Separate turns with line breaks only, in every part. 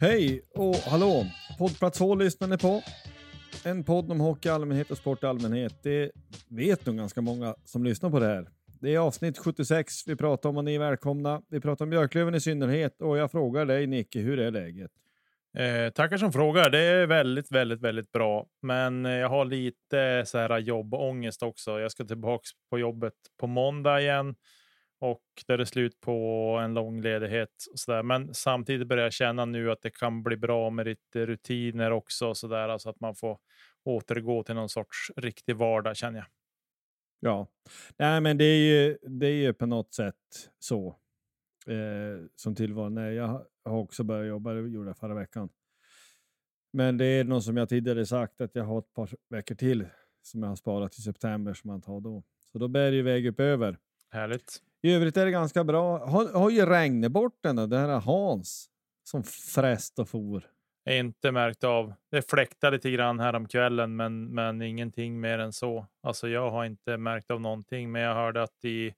Hej och hallå! Poddplats H lyssnar ni på. En podd om hockey i allmänhet och sport i allmänhet. Det vet nog ganska många som lyssnar på det här. Det är avsnitt 76 vi pratar om och ni är välkomna. Vi pratar om Björklöven i synnerhet och jag frågar dig Nicke, hur är läget?
Eh, tackar som frågar. Det är väldigt, väldigt, väldigt bra. Men eh, jag har lite så här jobbångest också. Jag ska tillbaks på jobbet på måndag igen och det är slut på en lång ledighet. Och så där. Men samtidigt börjar jag känna nu att det kan bli bra med lite rutiner också, så där, alltså att man får återgå till någon sorts riktig vardag känner jag.
Ja, nej, men det är ju, det är ju på något sätt så eh, som tillvaron är. Jag har också börjat jobba, det gjorde jag förra veckan. Men det är något som jag tidigare sagt att jag har ett par veckor till som jag har sparat till september som man tar då. Så då bär det iväg upp över.
Härligt.
I övrigt är det ganska bra. Har, har ju regnet bort den där, det här Hans som fräst och for.
Är inte märkt av. Det fläktar lite grann här om kvällen, men, men ingenting mer än så. Alltså, jag har inte märkt av någonting, men jag hörde att i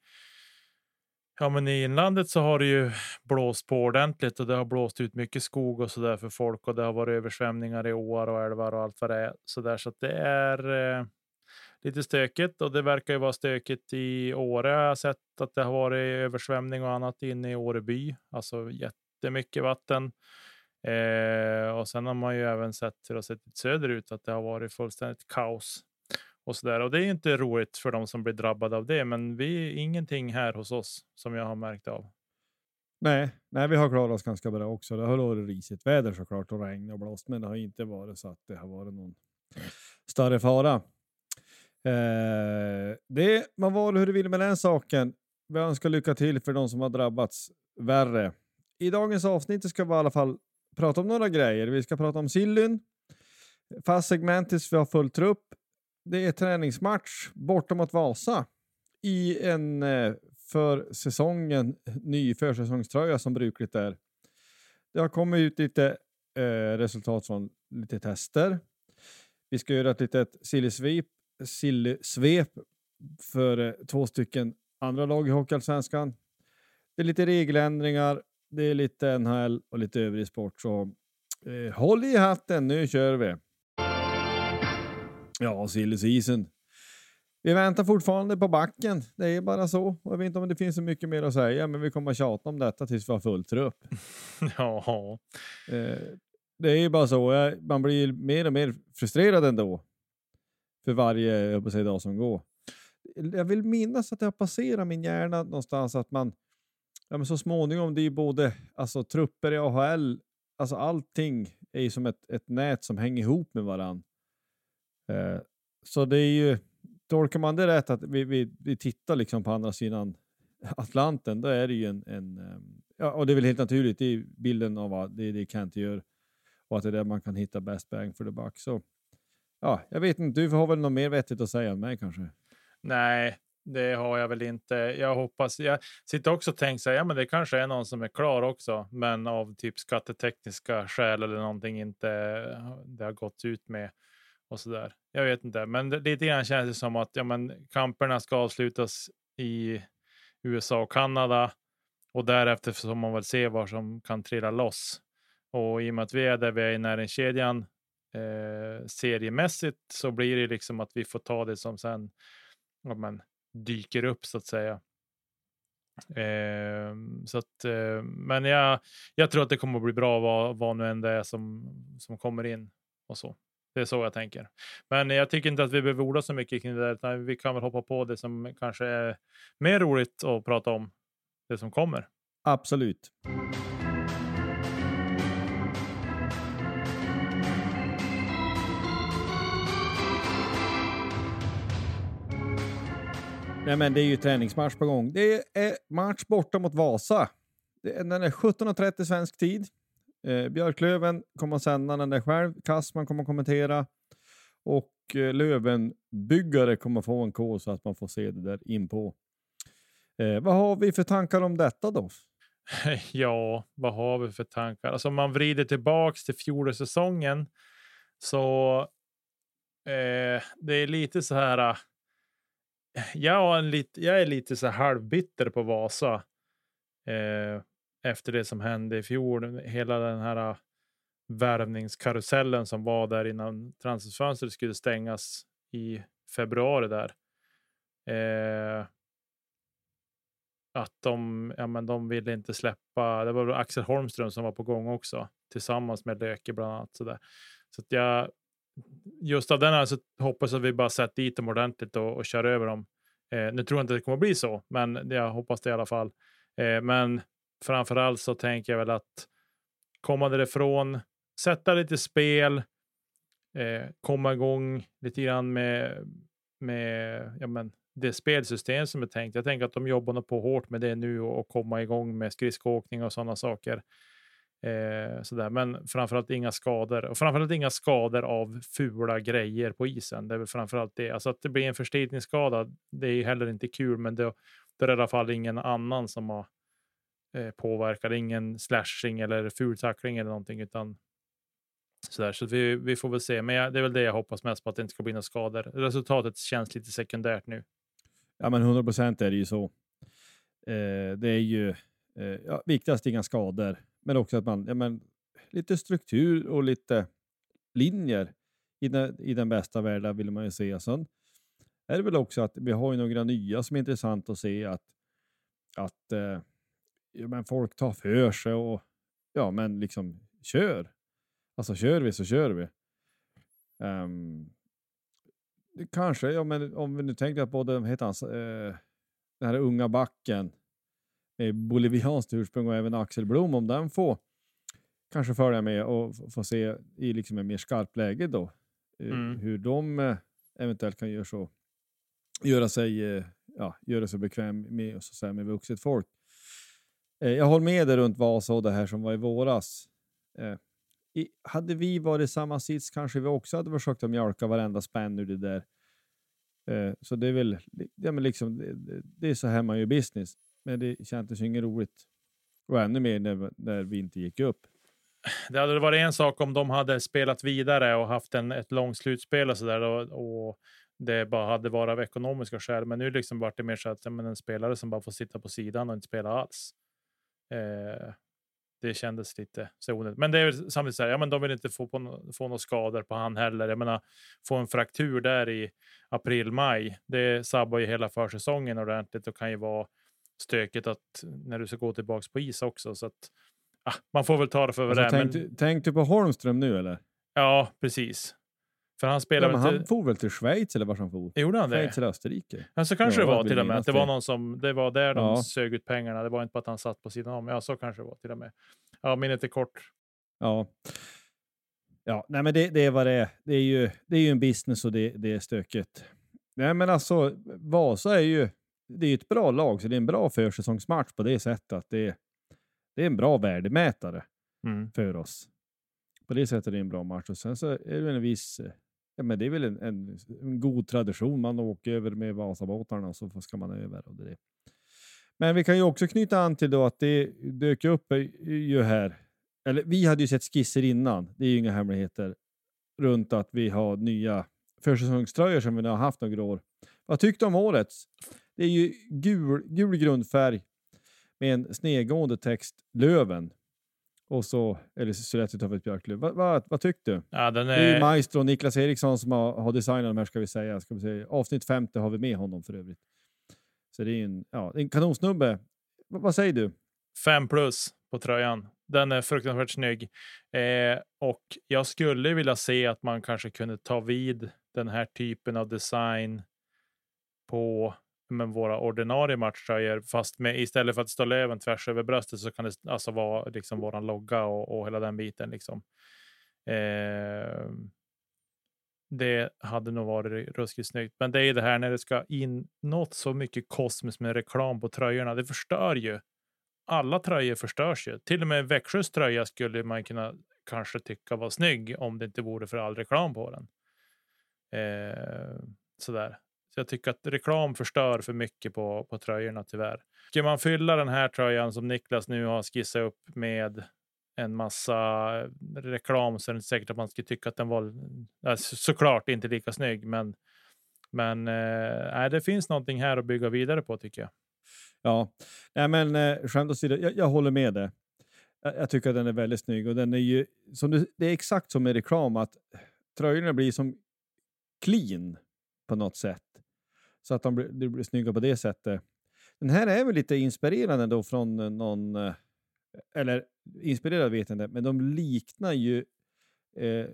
Ja, men i inlandet så har det ju blåst på ordentligt och det har blåst ut mycket skog och så där för folk och det har varit översvämningar i åar och älvar och allt vad det är. Så där så att det är eh, lite stökigt och det verkar ju vara stökigt i Åre. Jag har sett att det har varit översvämning och annat inne i Åreby, alltså jättemycket vatten. Eh, och sen har man ju även sett hur det har sett ut söderut att det har varit fullständigt kaos och så där. Och det är inte roligt för de som blir drabbade av det, men vi ingenting här hos oss som jag har märkt av.
Nej, nej, vi har klarat oss ganska bra också. Det har varit risigt väder såklart och regn och blåst, men det har inte varit så att det har varit någon större fara. Eh, det man var hur du vill med den saken. Vi önskar lycka till för de som har drabbats värre. I dagens avsnitt ska vi i alla fall prata om några grejer. Vi ska prata om Sillyn, fast segment tills vi har full trupp. Det är träningsmatch borta mot Vasa i en eh, för säsongen ny försäsongströja som brukligt är. Det har kommit ut lite eh, resultat från lite tester. Vi ska göra ett litet sillysvep sillsvep för eh, två stycken andra lag i Hockeyallsvenskan. Det är lite regeländringar, det är lite NHL och lite övrig sport. Så eh, håll i hatten, nu kör vi! Ja, sillesisen. Vi väntar fortfarande på backen. Det är bara så. Jag vet inte om det finns så mycket mer att säga, men vi kommer att tjata om detta tills vi har full trupp.
ja.
Eh, det är ju bara så. Man blir mer och mer frustrerad ändå för varje jag säga, dag som går. Jag vill minnas att det har passerat min hjärna någonstans att man ja, men så småningom, det är ju både alltså, trupper i AHL, alltså allting är ju som ett, ett nät som hänger ihop med varann. Eh, så det är ju, tolkar man det rätt att vi, vi, vi tittar liksom på andra sidan Atlanten, då är det ju en, en ehm, ja, och det är väl helt naturligt, det är bilden av att det är det Kent gör och att det är där man kan hitta best bang for the buck. Så ja, jag vet inte, du har väl något mer vettigt att säga än mig kanske?
Nej, det har jag väl inte. Jag hoppas. Jag sitter också och tänker så här, ja, men det kanske är någon som är klar också, men av typ skattetekniska skäl eller någonting inte eh, det har gått ut med och så där. Jag vet inte, men det, lite grann känns det som att ja, men kamperna ska avslutas i USA och Kanada och därefter får man väl se vad som kan trilla loss. Och i och med att vi är där vi är i näringskedjan eh, seriemässigt så blir det liksom att vi får ta det som sen ja, men, dyker upp så att säga. Eh, så att, eh, men jag, jag tror att det kommer att bli bra vad, vad nu än det är som, som kommer in och så. Det är så jag tänker. Men jag tycker inte att vi behöver orda så mycket kring det där, utan vi kan väl hoppa på det som kanske är mer roligt att prata om, det som kommer.
Absolut. Nej, men det är ju träningsmatch på gång. Det är match borta mot Vasa. Den är 17.30 svensk tid. Eh, Björklöven kommer att sända den där själv. Kassman kommer att kommentera. Och eh, Lövenbyggare kommer att få en kod så att man får se det där inpå. Eh, vad har vi för tankar om detta då?
Ja, vad har vi för tankar? Alltså om man vrider tillbaks till fjolårssäsongen så eh, det är lite så här. Jag, är lite, jag är lite så halvbitter på Vasa. Eh, efter det som hände i fjol. Hela den här ah, värvningskarusellen som var där innan transferfönstret skulle stängas i februari där. Eh, att de, ja, men de ville inte släppa. Det var Axel Holmström som var på gång också tillsammans med Löke bland annat. Så, där. så att jag just av den här så hoppas att vi bara sätter dit dem ordentligt och, och kör över dem. Eh, nu tror jag inte det kommer bli så, men jag hoppas det i alla fall. Eh, men framför allt så tänker jag väl att komma därifrån, sätta lite spel, eh, komma igång lite grann med, med ja, men, det spelsystem som är tänkt. Jag tänker att de jobbar på hårt med det nu och, och komma igång med skridskoåkning och sådana saker. Eh, sådär. Men framförallt inga skador och framförallt inga skador av fula grejer på isen. Det är väl framförallt det. Alltså att det blir en förslitningsskada. Det är heller inte kul, men det, det är i alla fall ingen annan som har eh, påverkat. Ingen slashing eller fultackling eller någonting, utan sådär. Så vi, vi får väl se. Men jag, det är väl det jag hoppas mest på, att det inte ska bli några skador. Resultatet känns lite sekundärt nu.
Ja, men 100 procent är det ju så. Eh, det är ju eh, ja, viktigast inga skador, men också att man, ja, men, lite struktur och lite linjer i den, i den bästa världen vill man ju se. Sen är det väl också att vi har ju några nya som är intressant att se att, att eh, ja, men folk tar för sig och ja, men liksom kör. Alltså kör vi så kör vi. Um, kanske, ja, men om vi nu tänker att både heter han, eh, den här unga backen bolivianskt ursprung och även Axel Blom, om den får kanske följa med och få se i liksom ett mer skarpt läge då eh, mm. hur de eh, eventuellt kan göra så göra sig, eh, ja, göra sig bekväm med, och så säga, med vuxet folk. Eh, jag håller med dig runt Vasa och det här som var i våras. Eh, I, hade vi varit i samma sits kanske vi också hade försökt att mjölka varenda spänn ur det där. Eh, så det är väl ja, men liksom, det, det är så här man gör business. Men det kändes ju inget roligt. Och ännu mer när, när vi inte gick upp.
Det hade varit en sak om de hade spelat vidare och haft en, ett långt slutspel och så där och, och det bara hade varit av ekonomiska skäl. Men nu liksom vart det mer så att men en spelare som bara får sitta på sidan och inte spela alls. Eh, det kändes lite så onödigt. Men det är samtidigt så här, ja, men de vill inte få, på, få några skador på han heller. Jag menar, få en fraktur där i april, maj. Det sabbar ju hela försäsongen ordentligt och kan ju vara stökigt att när du ska gå tillbaka på is också. Så att ah, man får väl ta det för vad
alltså,
det är.
Tänk, men... tänk du på Holmström nu eller?
Ja, precis. För han
Ja,
spelade
men
väl
han
till...
for väl till Schweiz eller vart han for?
Gjorde han det?
Schweiz eller Österrike?
Ja, så kanske
Ja,
det var till och med. det var någon som, det var där de
Ja.
sög ut pengarna. Det var inte bara att han satt på sidan om. Ja, så kanske det var till och med. Ja, minnet är kort.
Ja. Ja, nej men det, det är vad det är. Det är ju, det är ju en business och det, det är stökigt. Nej men alltså, Vasa är ju det är ett bra lag, så det är en bra försäsongsmatch på det sättet att det, det är en bra värdemätare
Mm.
för oss. På det sättet är det en bra match. Och sen så är det en viss, ja men det är väl en, en, en god tradition. Man åker över med Vasabåtarna och så ska man över. Och det. Men vi kan ju också knyta an till då att det dök upp ju här, eller vi hade ju sett skisser innan, det är ju inga hemligheter, runt att vi har nya försäsongströjor som vi nu har haft några år. Vad tyckte du om årets? Det är ju gul, gul grundfärg med en snedgående text, Löven. Och så, eller ett björklöv. Vad, vad, vad tyckte du?
Ja, den
Det är ju
är,
Maestro Niklas Eriksson som har, har designat de här ska vi säga. Ska vi säga. Avsnitt 50 har vi med honom för övrigt. Så det är en, ja, en kanonsnubbe. V- vad säger du?
fem plus på tröjan. Den är fruktansvärt snygg. Eh, och jag skulle vilja se att man kanske kunde ta vid den här typen av design på men, våra ordinarie matchtröjor. Fast med, istället för att stå löven tvärs över bröstet så kan det alltså vara liksom våran logga och, och hela den biten. Liksom. Eh, det hade nog varit ruskigt snyggt. Men det är det här när det ska in något så mycket kosmiskt med reklam på tröjorna. Det förstör ju alla tröjor förstörs ju. Till och med Växjös tröja skulle man kunna kanske tycka var snygg om det inte vore för all reklam på den. Eh, sådär. Så jag tycker att reklam förstör för mycket på, på tröjorna tyvärr. Ska man fylla den här tröjan som Niklas nu har skissat upp med en massa eh, reklam så är det inte säkert att man skulle tycka att den var såklart inte lika snygg. Men, men eh, det finns någonting här att bygga vidare på tycker jag.
Ja, nej men eh, skämt åsido, jag, jag håller med dig. Jag, jag tycker att den är väldigt snygg och den är ju, som du, det är exakt som med reklam att tröjorna blir som clean på något sätt. Så att de blir, de blir snygga på det sättet. Den här är väl lite inspirerande då från eh, någon, eh, eller inspirerad vet jag inte, men de liknar ju eh,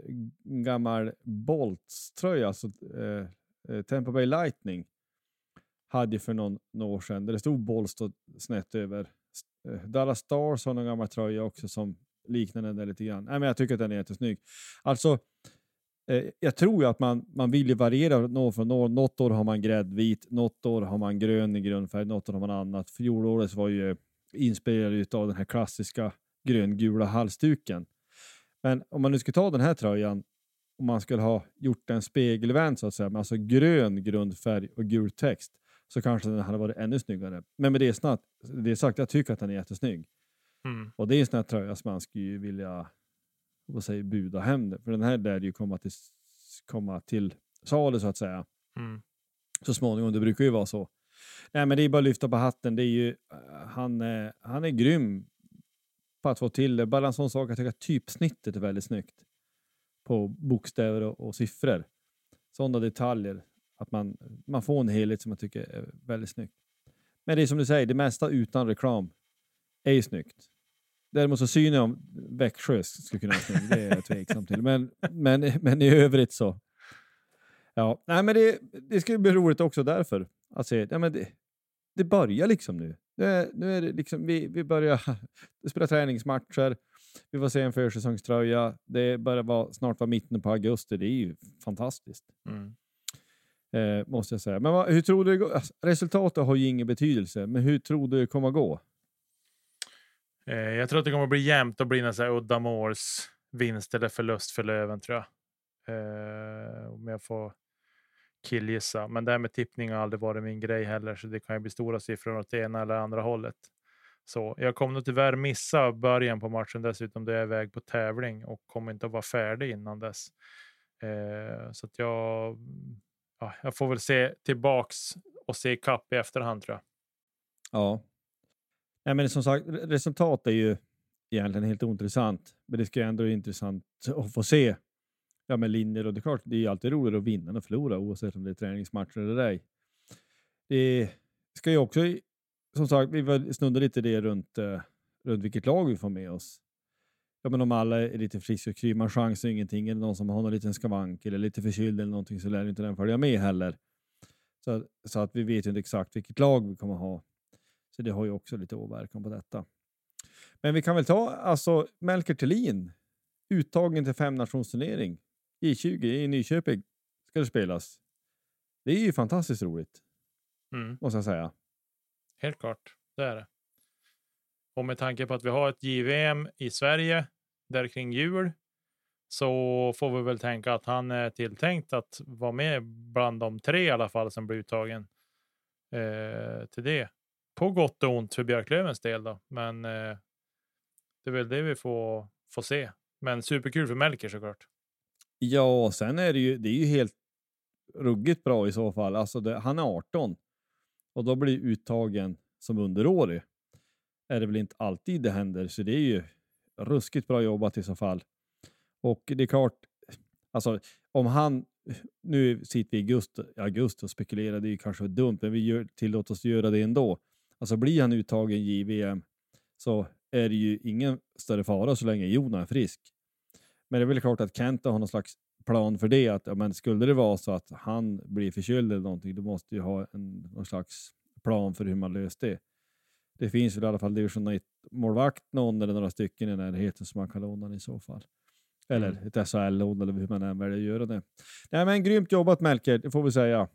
en gammal Bolts-tröja, alltså eh, eh, Tampa Bay Lightning hade ju för någon, någon år sedan, där det stod Bolts snett över. Dallas Stars har någon gammal tröja också som liknar den där lite grann. Nej, men jag tycker att den är jättesnygg. Alltså, eh, jag tror ju att man, man vill ju variera något från år. Något år har man gräddvit, något år har man grön i grundfärg, något år har man annat. Fjolårets var ju inspirerad av den här klassiska gröngula halsduken. Men om man nu ska ta den här tröjan, om man skulle ha gjort en spegelvänd så att säga, med alltså grön grundfärg och gul text, så kanske den hade varit ännu snyggare. Men med det, snart, det sagt, jag tycker att den är jättesnygg.
Mm.
Och det är en sån här tröja som man skulle vilja vad säger, buda hem. det. För den här lär ju komma till, komma till salu så att säga
Mm.
så småningom. Det brukar ju vara så. Nej, men det är bara att lyfta på hatten. Det är ju, eh, han, är, han är grym på att få till det. Bara en sån sak, jag tycker att typsnittet är väldigt snyggt på bokstäver och, och siffror. Sådana detaljer. Att man, man får en helhet som jag tycker är väldigt snyggt. Men det är som du säger, det mesta utan reklam är ju snyggt. Däremot så synen om Växjö skulle kunna vara det är jag tveksam till. Men, men, men i övrigt så. Ja, nej, men det, det skulle bli roligt också därför. Att se, ja, men det, det börjar liksom nu. Nu är, nu är det liksom, vi, vi börjar spela träningsmatcher. Vi får se en försäsongströja. Det börjar vara, snart vara mitten på augusti. Det är ju fantastiskt.
Mm.
Eh, måste jag säga. Men vad, hur tror du? Alltså, resultatet har ju ingen betydelse, men hur tror du det kommer att gå?
Eh, jag tror att det kommer att bli jämnt och bli en udda måls vinst eller förlust för Löven tror jag. Eh, om jag får killgissa. Men det här med tippning har aldrig varit min grej heller, så det kan ju bli stora siffror åt det ena eller andra hållet. Så jag kommer nog tyvärr missa början på matchen dessutom då jag är iväg på tävling och kommer inte att vara färdig innan dess. Eh, så att jag, ja, jag får väl se tillbaks och se kapp i efterhand tror jag.
Ja. Nej, men som sagt, resultat är ju egentligen helt ointressant, men det ska ju ändå vara intressant att få se ja, med linjer och det är klart, det är ju alltid roligare att vinna än att förlora oavsett om det är träningsmatcher eller ej. Det ska ju också, som sagt, vi snuddar lite det runt, eh, runt vilket lag vi får med oss. ja, men om alla är lite friska och kry, man chansar ingenting. Är det någon som har någon liten skavank eller lite förkyld eller någonting så lär inte den följa med heller. Så, så att vi vet ju inte exakt vilket lag vi kommer ha. Så det har ju också lite åverkan på detta. Men vi kan väl ta alltså Melker Thelin, uttagen till femnationsturnering i 20 i Nyköping ska det spelas. Det är ju fantastiskt roligt,
Mm.
måste jag säga.
Helt klart, det är det. Och med tanke på att vi har ett JVM i Sverige där kring jul så får vi väl tänka att han är tilltänkt att vara med bland de tre i alla fall som blir uttagen eh, till det. På gott och ont för Björklövens del då, men eh, det är väl det vi får, får se. Men superkul för Melker såklart.
Ja, sen är det ju, det är ju helt ruggigt bra i så fall. Alltså det, han är 18 och då blir uttagen som underårig. Är det väl inte alltid det händer, så det är ju ruskigt bra jobbat i så fall. Och det är klart, alltså om han, nu sitter vi i augusti, augusti och spekulerar, det är ju kanske dumt, men vi gör, tillåter oss göra det ändå. Alltså blir han uttagen i JVM så är det ju ingen större fara så länge Jona är frisk. Men det är väl klart att Kenta har någon slags plan för det. Att, ja, men skulle det vara så att han blir förkyld eller någonting, då måste ju ha en, någon slags plan för hur man löser det. Det finns väl i alla fall division 1 målvakt någon eller några stycken i närheten som man kan låna i så fall. Eller
Mm.
ett SHL-lån eller hur man än väljer att göra det. Nej, men grymt jobbat Melker, det får vi säga.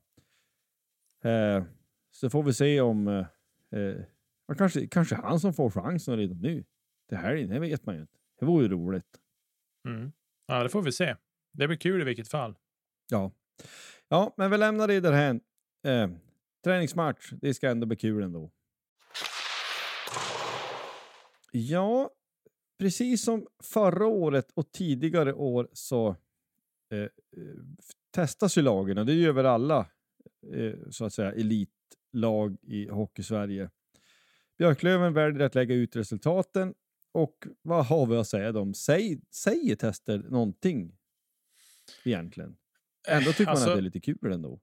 Eh, så får vi se om eh, eh, kanske, kanske han som får chansen redan nu. Det här det vet man ju inte. Det vore ju roligt.
Mm. Ja, det får vi se. Det blir kul i vilket fall.
Ja, ja men vi lämnar det därhän. Eh, träningsmatch, det ska ändå bli kul ändå. Ja, precis som förra året och tidigare år så eh, eh, testas ju lagen och det gör väl alla eh, så att säga elitlag i Hockey-Sverige. Björklöven väljer att lägga ut resultaten och vad har vi att säga dem? Säg, säger tester någonting egentligen? Ändå tycker man
Alltså-
att det är lite kul ändå.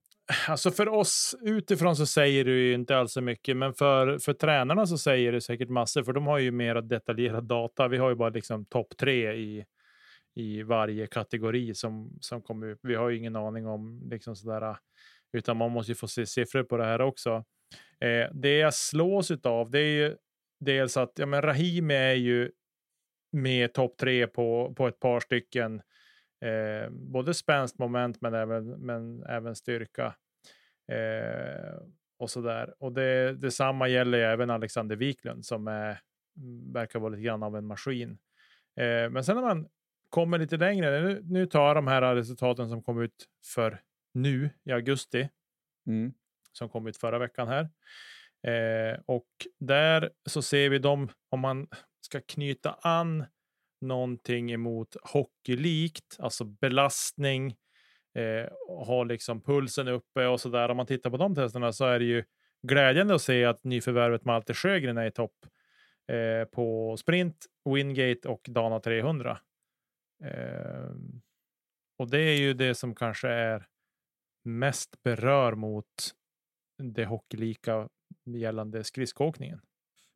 Alltså för oss utifrån så säger det ju inte alls så mycket, men för, för tränarna så säger det säkert massor, för de har ju mer detaljerad data. Vi har ju bara liksom topp tre i, i varje kategori som, som kommer ut. Vi har ju ingen aning om liksom sådär, utan man måste ju få se siffror på det här också. Eh, det jag slås av, det är ju dels att ja, men Rahimi är ju med topp tre på, på ett par stycken eh, både spänstmoment men även, men även styrka. Eh, och så där. Och det, detsamma gäller ju även Alexander Wiklund som är, verkar vara lite grann av en maskin. Eh, men sen när man kommer lite längre, nu, nu tar jag de här resultaten som kom ut för nu i augusti,
Mm.
som kom ut förra veckan här. Eh, och där så ser vi dem, om man ska knyta an någonting emot hockeylikt, alltså belastning, eh, och ha liksom pulsen uppe och så där. Om man tittar på de testerna så är det ju glädjande att se att nyförvärvet Malte Sjögren är i topp eh, på sprint, Wingate och Dana 300. Eh, och det är ju det som kanske är mest berör mot det hockeylika gällande skridskoåkningen.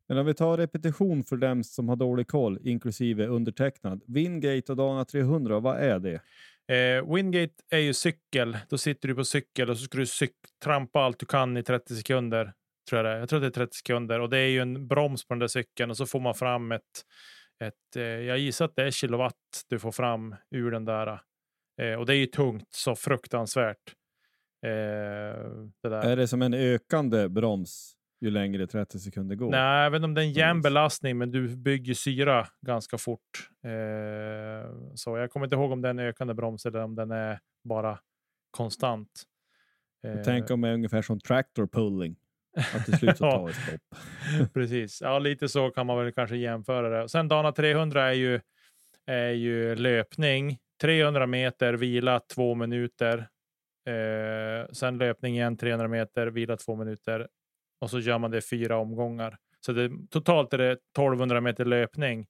Men om vi tar repetition för dem som har dålig koll, inklusive undertecknad. Wingate och Dana 300, vad är det?
Eh, Wingate är ju cykel. Då sitter du på cykel och så ska du cyk- trampa allt du kan i 30 sekunder. Tror jag, det jag tror det är 30 sekunder och det är ju en broms på den där cykeln och så får man fram ett, ett eh, jag gissar att det är kilowatt du får fram ur den där. Eh, och det är ju tungt så fruktansvärt. Eh, det där.
Är det som en ökande broms ju längre 30 sekunder går?
Nej, även om det är en jämn belastning, men du bygger syra ganska fort. Eh, så jag kommer inte ihåg om det är en ökande broms eller om den är bara konstant. Eh,
Tänk om det är ungefär som tractor pulling. Att till slut så tar ett stopp.
Precis, ja lite så kan man väl kanske jämföra det. Sen Dana 300 är ju, är ju löpning, 300 meter, vila två minuter. Eh, sen löpning igen, 300 meter, vila två minuter. Och så gör man det fyra omgångar. Så det, totalt är det 1200 meter löpning.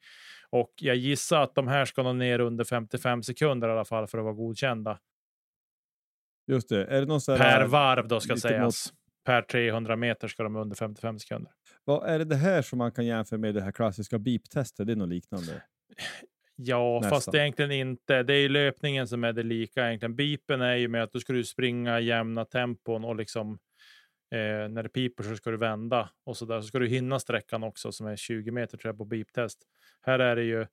Och jag gissar att de här ska nå ner under 55 sekunder i alla fall för att vara godkända.
Just det. Är det någon
Per
här,
varv då ska sägas. Per 300 meter ska de under 55 sekunder.
vad är det det här som man kan jämföra med det här klassiska beep-testet? Det är något liknande.
Ja,
Nästan.
fast egentligen inte. Det är ju löpningen som är det lika egentligen. Bipen är ju med att du ska du springa i jämna tempon och liksom eh, när det piper så ska du vända och så där. Så ska du hinna sträckan också som är 20 meter tror jag på biptest. Här är det ju,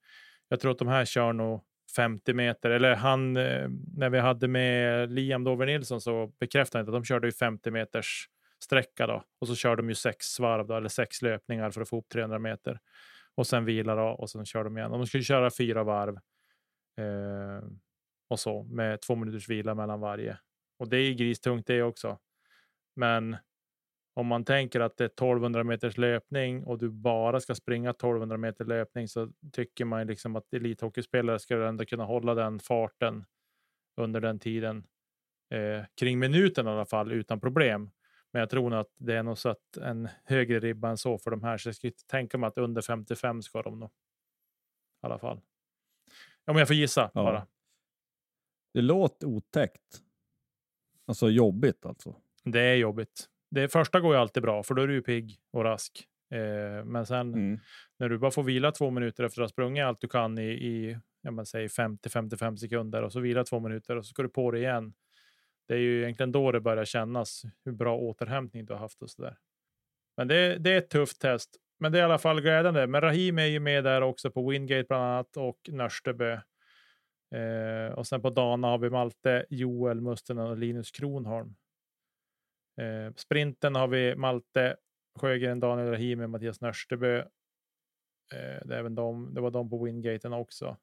jag tror att de här kör nog 50 meter eller han, eh, när vi hade med Liam Dover Nilsson så bekräftade han inte att de körde ju 50 meters sträcka då och så kör de ju sex svarv då, eller sex löpningar för att få upp 300 meter och sen vilar och sen kör de igen. De skulle köra fyra varv eh, och så med två minuters vila mellan varje. Och det är gristungt det också. Men om man tänker att det är 1200 meters löpning och du bara ska springa 1200 meter löpning så tycker man liksom att elithockeyspelare ska ändå kunna hålla den farten under den tiden eh, kring minuten i alla fall utan problem. Men jag tror nog att det är nog så att en högre ribba än så för de här. Så jag skulle tänka mig att under 55 ska de nog. I alla fall. Om jag får gissa
Ja.
bara.
Det låter otäckt. Alltså jobbigt alltså.
Det är jobbigt. Det första går ju alltid bra för då är du ju pigg och rask. Eh, men sen
Mm.
när du bara får vila två minuter efter att ha sprungit allt du kan i, i ja, men säg 50-55 sekunder och så vila två minuter och så ska du på det igen. Det är ju egentligen då det börjar kännas hur bra återhämtning du har haft och så där. Men det, det är ett tufft test. Men det är i alla fall glädjande. Men Rahim är ju med där också på Wingate bland annat och Nörstebö. Eh, och sen på Dana har vi Malte, Joel Mustonen och Linus Kronholm. Eh, sprinten har vi Malte Sjögren, Daniel Rahimi, Mattias Nörstebö. Eh, det, är även de, det var de på Wingaten också.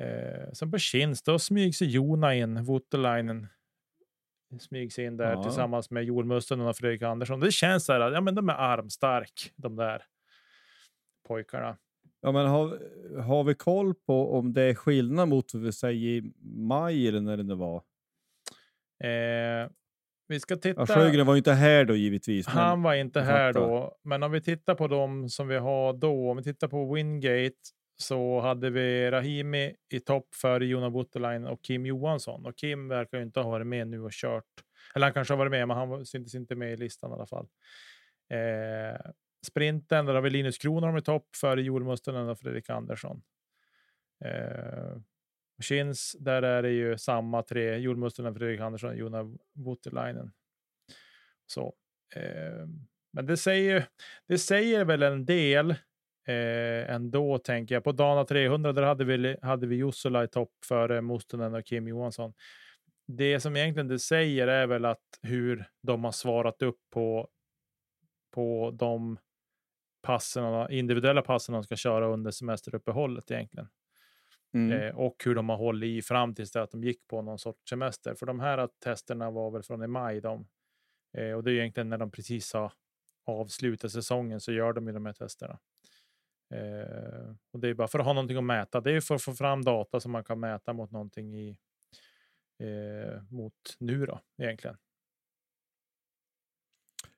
Eh, sen på Kins, då smygs Jona in, Voutilainen. Smygs in där
Ja.
tillsammans med Joel Mustonen och Fredrik Andersson. Det känns så här, ja men de är armstark, de där pojkarna.
Ja, men har, har vi koll på om det är skillnad mot vad vi säger i maj eller när det nu var?
Eh, vi ska titta.
Ja, Sjögren var ju inte här då givetvis.
Han var inte här då, men om vi tittar på dem som vi har då, om vi tittar på Wingate så hade vi Rahimi i topp före Jona Voutilainen och Kim Johansson. Och Kim verkar ju inte ha varit med nu och kört. Eller han kanske har varit med, men han syntes inte med i listan i alla fall. Eh, sprinten, där har vi Linus Kronholm i topp före Joel Mustonen och Fredrik Andersson. Eh, Kins, där är det ju samma tre, Joel Mustonen, Fredrik Andersson och Jona Voutilainen. Så. Eh, men det säger, det säger väl en del eh, ändå, tänker jag. På Dana 300 där hade vi, hade vi Jussula i topp före Mustonen och Kim Johansson. Det som egentligen det säger är väl att hur de har svarat upp på, på de passen, individuella passen de ska köra under semesteruppehållet egentligen.
Mm.
Eh, och hur de har hållit i fram tills det att de gick på någon sorts semester. För de här testerna var väl från i maj. De. Eh, och det är egentligen när de precis har avslutat säsongen så gör de ju de här testerna. Eh, och det är bara för att ha någonting att mäta. Det är för att få fram data som man kan mäta mot någonting i eh, mot nu då egentligen.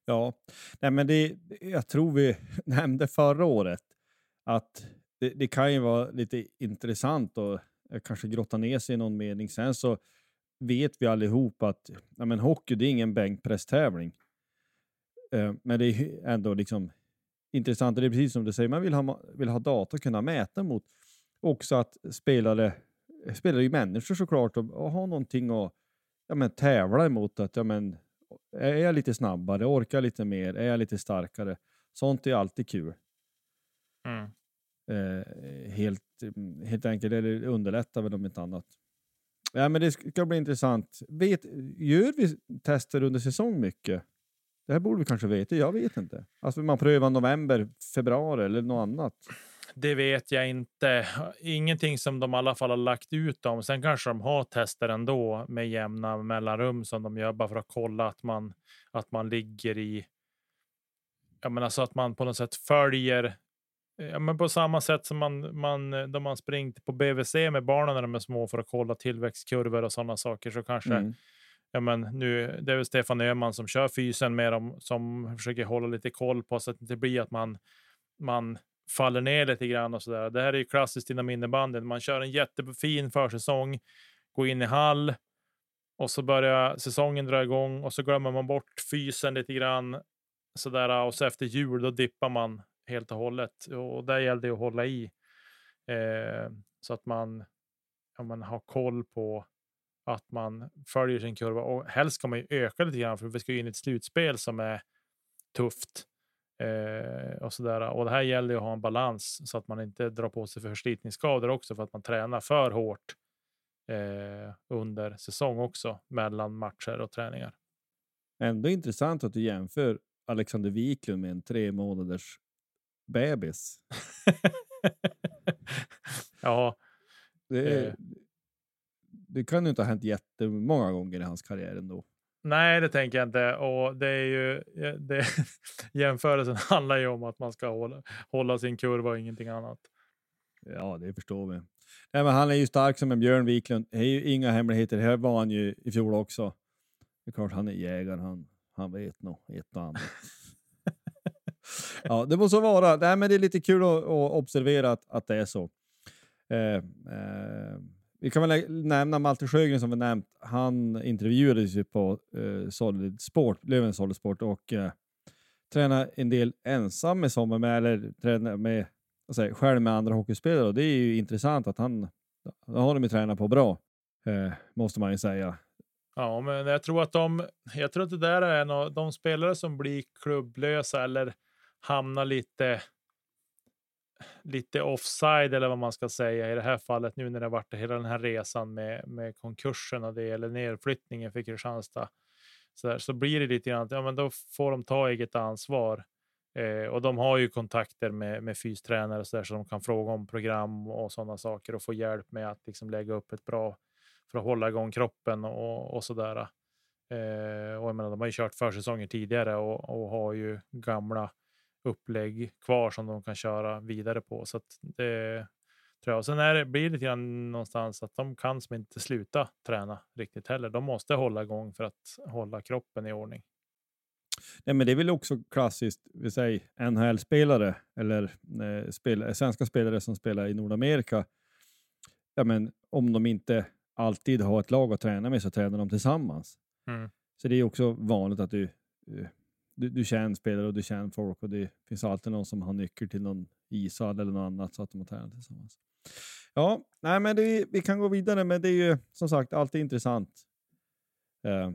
Ja, nej, men det, jag tror vi nämnde förra året att det, det kan ju vara lite intressant och eh, kanske grotta ner sig i någon mening. Sen så vet vi allihop att ja, men hockey det är ingen bänkpresstävling. Eh, men det är ändå liksom intressant. Det är precis som du säger, man vill ha, vill ha data att kunna mäta mot. Också att spelare, spelare är människor såklart och, och ha någonting att ja, men, tävla emot. Att, ja, men, är jag lite snabbare? Orkar jag lite mer? Är jag lite starkare? Sånt är alltid kul.
Mm.
Eh, helt, mm, helt enkelt, eller underlättar väl om inte annat. Ja, men det ska bli intressant. Vet, gör vi tester under säsong mycket? Det här borde vi kanske veta. Jag vet inte. Alltså man prövar november, februari eller något annat.
Det vet jag inte. Ingenting som de i alla fall har lagt ut om. Sen kanske de har tester ändå med jämna mellanrum som de gör bara för att kolla att man, att man ligger i. Ja, men alltså att man på något sätt följer. Ja, men på samma sätt som man, man då man springt på BVC med barnen när de är små för att kolla tillväxtkurvor och sådana saker så kanske
Mm
ja, men nu, det är väl Stefan Öhman som kör fysen med dem, som försöker hålla lite koll på så att det inte blir att man, man faller ner lite grann och så där. Det här är ju klassiskt inom innebandyn. Man kör en jättefin försäsong, går in i hall och så börjar säsongen dra igång och så glömmer man bort fysen lite grann så där och så efter jul då dippar man helt och hållet och där gäller det att hålla i. Eh, så att man, ja, man har koll på att man följer sin kurva och helst ska man ju öka lite grann för vi ska in i ett slutspel som är tufft. Eh, och, sådär. och det här gäller ju att ha en balans så att man inte drar på sig förslitningsskador också för att man tränar för hårt eh, under säsong också mellan matcher och träningar.
Ändå intressant att du jämför Alexander Wiklund med en tre månaders bebis.
ja.
Det, är, eh. Det kan ju inte ha hänt jättemånga gånger i hans karriär ändå.
Nej, det tänker jag inte. Och det är ju, det, jämförelsen handlar ju om att man ska hålla, hålla sin kurva och ingenting annat.
Ja, det förstår vi. Nej, men han är ju stark som en Björn Wiklund. Det är ju inga hemligheter. Här var han ju i fjol också. Det är klart han är jägare. Han, han vet nog ett och annat. ja, det må så vara. Nej, men det är lite kul att, att observera att, att det är så. Eh, eh, vi kan väl nämna Malte Sjögren som vi nämnt. Han intervjuades ju på eh, Solid Sport, Löven Solid Sport och eh, tränar en del ensam med sommar med, eller tränar med, säger, själv med andra hockeyspelare. Och det är ju intressant att han, det har de ju tränat på bra, eh, måste man ju säga.
Ja, men jag tror att de, jag tror att det där är en av de spelare som blir klubblösa eller hamnar lite lite offside eller vad man ska säga i det här fallet nu när det varit hela den här resan med, med konkursen och det eller nedflyttningen för Kristianstad. Så, där, så blir det lite grann att ja, men då får de ta eget ansvar. Eh, och de har ju kontakter med, med fystränare så, där, så de kan fråga om program och sådana saker och få hjälp med att liksom lägga upp ett bra för att hålla igång kroppen och, och så där. Eh, och jag menar, de har ju kört försäsonger tidigare och, och har ju gamla upplägg kvar som de kan köra vidare på. Så det tror jag. Sen är det, blir det lite grann någonstans att de kan som inte sluta träna riktigt heller. De måste hålla igång för att hålla kroppen i ordning.
Nej, men det är väl också klassiskt, vi säger NHL-spelare eller eh, spel, svenska spelare som spelar i Nordamerika. Ja, men om de inte alltid har ett lag att träna med så tränar de tillsammans. Mm. Så det är också vanligt att du eh, du, du känner spelare och du känner folk och det finns alltid någon som har nyckel till någon ishall eller något annat så att de har tränat tillsammans. Ja, nej, men det, vi kan gå vidare, men det är ju som sagt alltid intressant eh,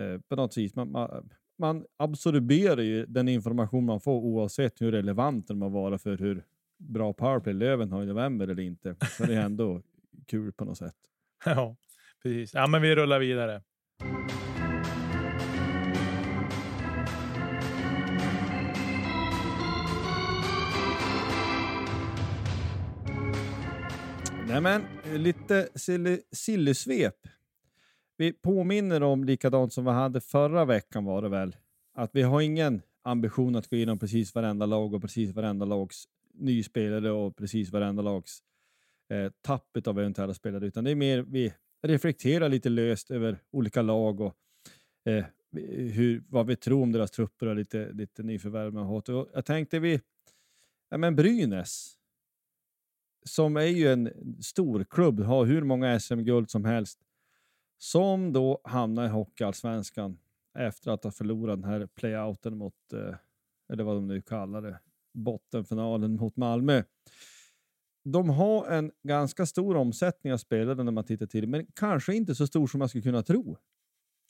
eh, på något vis. Man, man, man absorberar ju den information man får oavsett hur relevant den må vara för hur bra powerplay Löven har i november eller inte. Så det är ändå kul på något sätt.
Ja, precis. Ja, men vi rullar vidare.
Nej, men eh, lite sillysvep. Vi påminner om likadant som vi hade förra veckan var det väl, att vi har ingen ambition att gå igenom precis varenda lag och precis varenda lags nyspelare och precis varenda lags eh, tappet av eventuella spelare, utan det är mer vi reflekterar lite löst över olika lag och eh, hur, vad vi tror om deras trupper och lite, lite nyförvärv man har. Jag tänkte vi, ja men Brynäs, som är ju en stor klubb, har hur många SM-guld som helst, som då hamnar i Hockeyallsvenskan efter att ha förlorat den här playouten mot, eh, eller vad de nu kallar det, bottenfinalen mot Malmö. De har en ganska stor omsättning av spelare när man tittar till men kanske inte så stor som man skulle kunna tro.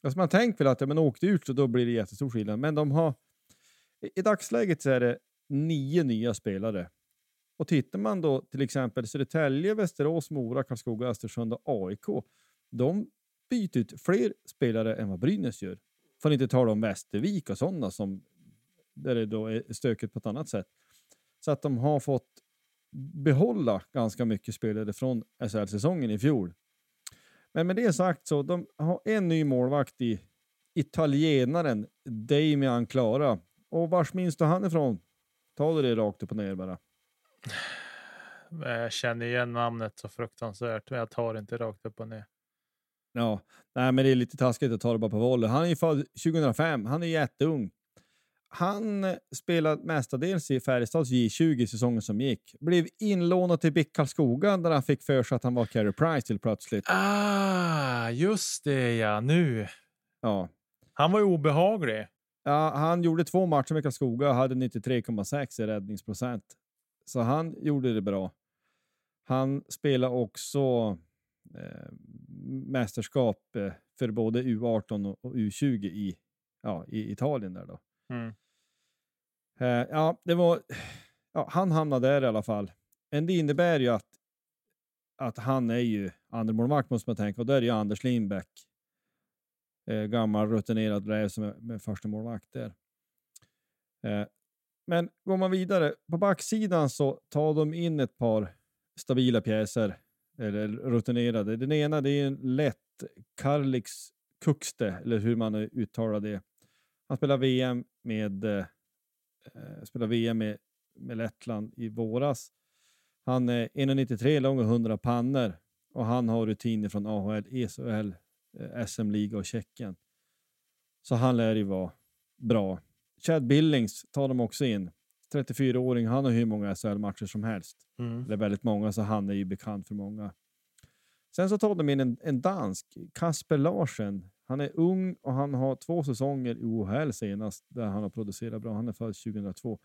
Alltså man tänker väl att ja, men åkte ut så då blir det jättestor skillnad, men de har i dagsläget så är det nio nya spelare och tittar man då till exempel Södertälje, Västerås, Mora, Karlskoga, Östersund och AIK. De byter ut fler spelare än vad Brynäs gör. För att inte tala om Västervik och sådana som där det då är stökigt på ett annat sätt. Så att de har fått behålla ganska mycket spelare från SHL-säsongen i fjol. Men med det sagt så de har en ny målvakt i italienaren Damian Klara. Och vars minns du han ifrån? Ta det rakt upp och ner bara.
Jag känner igen namnet så fruktansvärt, men jag tar inte rakt upp och ner.
Ja, nej, men det är lite taskigt att ta det bara på volley. Han är ju född 2005. Han är jätteung. Han spelade mestadels i Färjestads J20 säsongen som gick. Blev inlånad till BIK Karlskoga där han fick för sig att han var Carey Price till plötsligt.
Ah, just det ja, nu.
Ja.
Han var ju obehaglig.
Ja, han gjorde två matcher med Karlskoga och hade 93,6 i räddningsprocent. Så han gjorde det bra. Han spelar också eh, mästerskap eh, för både U18 och, och U20 i, ja, i Italien. där då.
Mm.
Eh, ja, det var, ja, han hamnade där i alla fall. Men det innebär ju att, att han är ju andremålvakt måste man tänka och där är ju Anders Lindbäck. Eh, gammal rutinerad räv som är med första målvakt där. Eh, men går man vidare, på backsidan så tar de in ett par stabila pjäser, eller rutinerade. Den ena det är en lätt Karlix Kukste, eller hur man uttalar det. Han spelar VM med, eh, spelar VM med, med Lettland i våras. Han är 1,93 lång och 100 pannor och han har rutiner från AHL, ESL, eh, SM-liga och Tjeckien. Så han lär ju vara bra. Chad Billings tar de också in. 34-åring, han har hur många SHL-matcher som helst.
Mm.
Eller väldigt många, så han är ju bekant för många. Sen så tar de in en, en dansk, Kasper Larsen. Han är ung och han har två säsonger i OHL senast där han har producerat bra. Han är född 2002.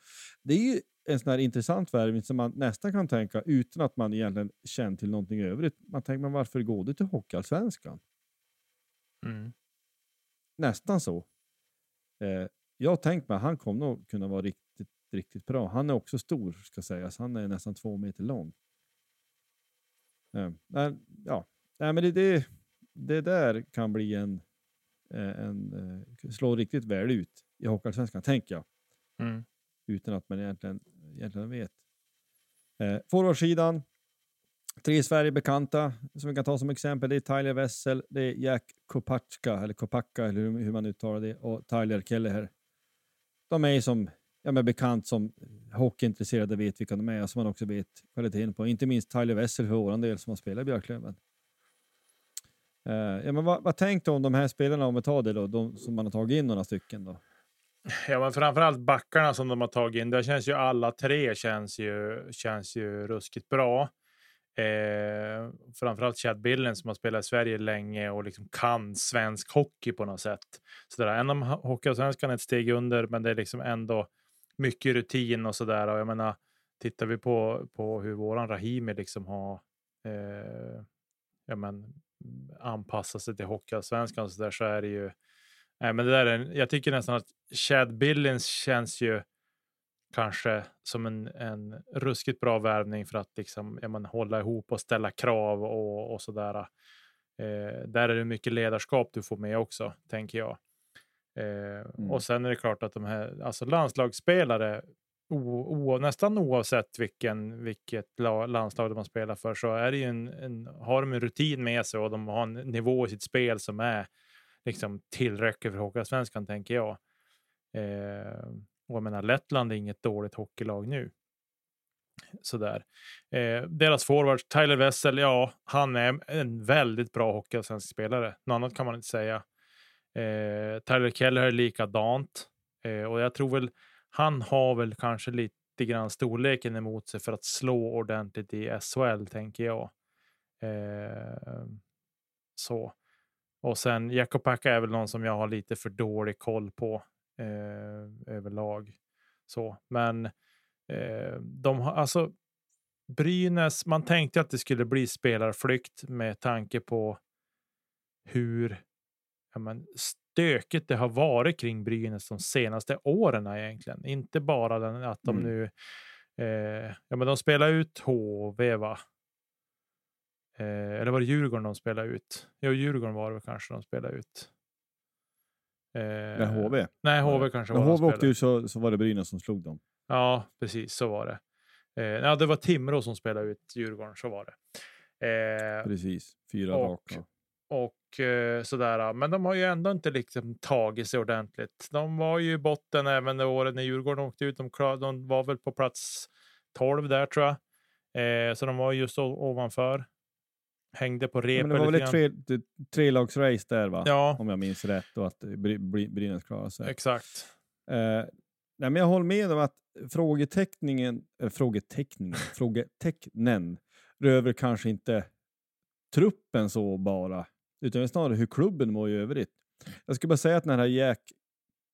Det är ju en sån här intressant värvning som man nästan kan tänka utan att man egentligen känner till någonting övrigt. Man tänker, men varför går du till Hockeyallsvenskan?
Mm.
Nästan så. Eh, jag tänkt mig att han kommer nog kunna vara riktigt, riktigt bra. Han är också stor, ska sägas. Han är nästan två meter lång. Eh, men, ja, Nej, men det, det, det där kan bli en, eh, en, eh, slå riktigt väl ut i Hockeyallsvenskan, tänker jag.
Mm.
Utan att man egentligen, egentligen vet. Eh, Forwardsidan. Tre Sverige-bekanta som vi kan ta som exempel. Det är Tyler Wessel, det är Jack Kopacka, eller Kopacka, eller hur, hur man uttalar det, och Tyler Kelleher. De är som ja, men bekant som hockeyintresserade vet vilka de är och som man också vet kvaliteten på. Inte minst Tyler Wessel för vår del som har spelat i Björklöven. Uh, ja, men vad, vad tänkte du om de här spelarna, om vi tar det då, de som man har tagit in några stycken då?
Ja, men framförallt backarna som de har tagit in. Där känns ju alla tre känns ju, känns ju ruskigt bra. Eh, framförallt Chad Billen som har spelat i Sverige länge och liksom kan svensk hockey på något sätt. Så där, en om Hockeyallsvenskan är ett steg under, men det är liksom ändå mycket rutin och så där. Och jag menar, tittar vi på, på hur våran Rahimi liksom har eh, ja, men, anpassat sig till Hockeyallsvenskan så där så är det ju. Eh, men det där är, jag tycker nästan att Chad Billings känns ju kanske som en, en ruskigt bra värvning för att liksom, ja, man, hålla ihop och ställa krav och, och så där. Eh, där är det mycket ledarskap du får med också, tänker jag. Eh,
Mm.
Och sen är det klart att de här alltså landslagsspelare, o, o, nästan oavsett vilken, vilket la, landslag de spelar för, så är det en, en, har de en rutin med sig och de har en nivå i sitt spel som är liksom tillräcklig för Hockeyallsvenskan, tänker jag. Eh, och jag menar, Lettland är inget dåligt hockeylag nu. Sådär. Eh, deras forward, Tyler Wessel, ja, han är en väldigt bra hockeyallsvensk spelare. Något annat kan man inte säga. Eh, Tyler Keller är likadant. Eh, och jag tror väl, han har väl kanske lite grann storleken emot sig för att slå ordentligt i SHL, tänker jag. Eh, så. Och sen Jakob Packa är väl någon som jag har lite för dålig koll på eh, överlag. Så, men eh, de har alltså Brynäs. Man tänkte att det skulle bli spelarflykt med tanke på hur ja, men, stökigt det har varit kring Brynäs de senaste åren egentligen. Inte bara den, att de
Mm.
nu. Eh, ja, men de spelar ut HV, va? Eh, eller var det Djurgården de spelade ut? Jo, Djurgården var det kanske de spelade ut. Eh,
Med HV?
Nej, HV kanske
När
var
HV åkte ut så, så var det Brynäs som slog dem.
Ja, precis så var det. Eh, ja, det var Timrå som spelade ut Djurgården, så var det. Eh,
Precis, fyra
och-
raka.
och eh, sådär. Men de har ju ändå inte liksom tagit sig ordentligt. De var ju i botten även det året när Djurgården åkte ut. De, klar, de var väl på plats 12 där tror jag. Eh, så de var just ovanför. Hängde på repet
det var väl ett tre, trelagsrace där va?
Ja,
Om jag minns rätt och att Bry, Bry, Brynäs klarade sig.
exakt.
Eh, nej, men jag håller med om att frågeteckningen, äh, frågeteckningen, frågetecknen rör kanske inte truppen så bara, utan snarare hur klubben mår i övrigt. Jag skulle bara säga att den här Jack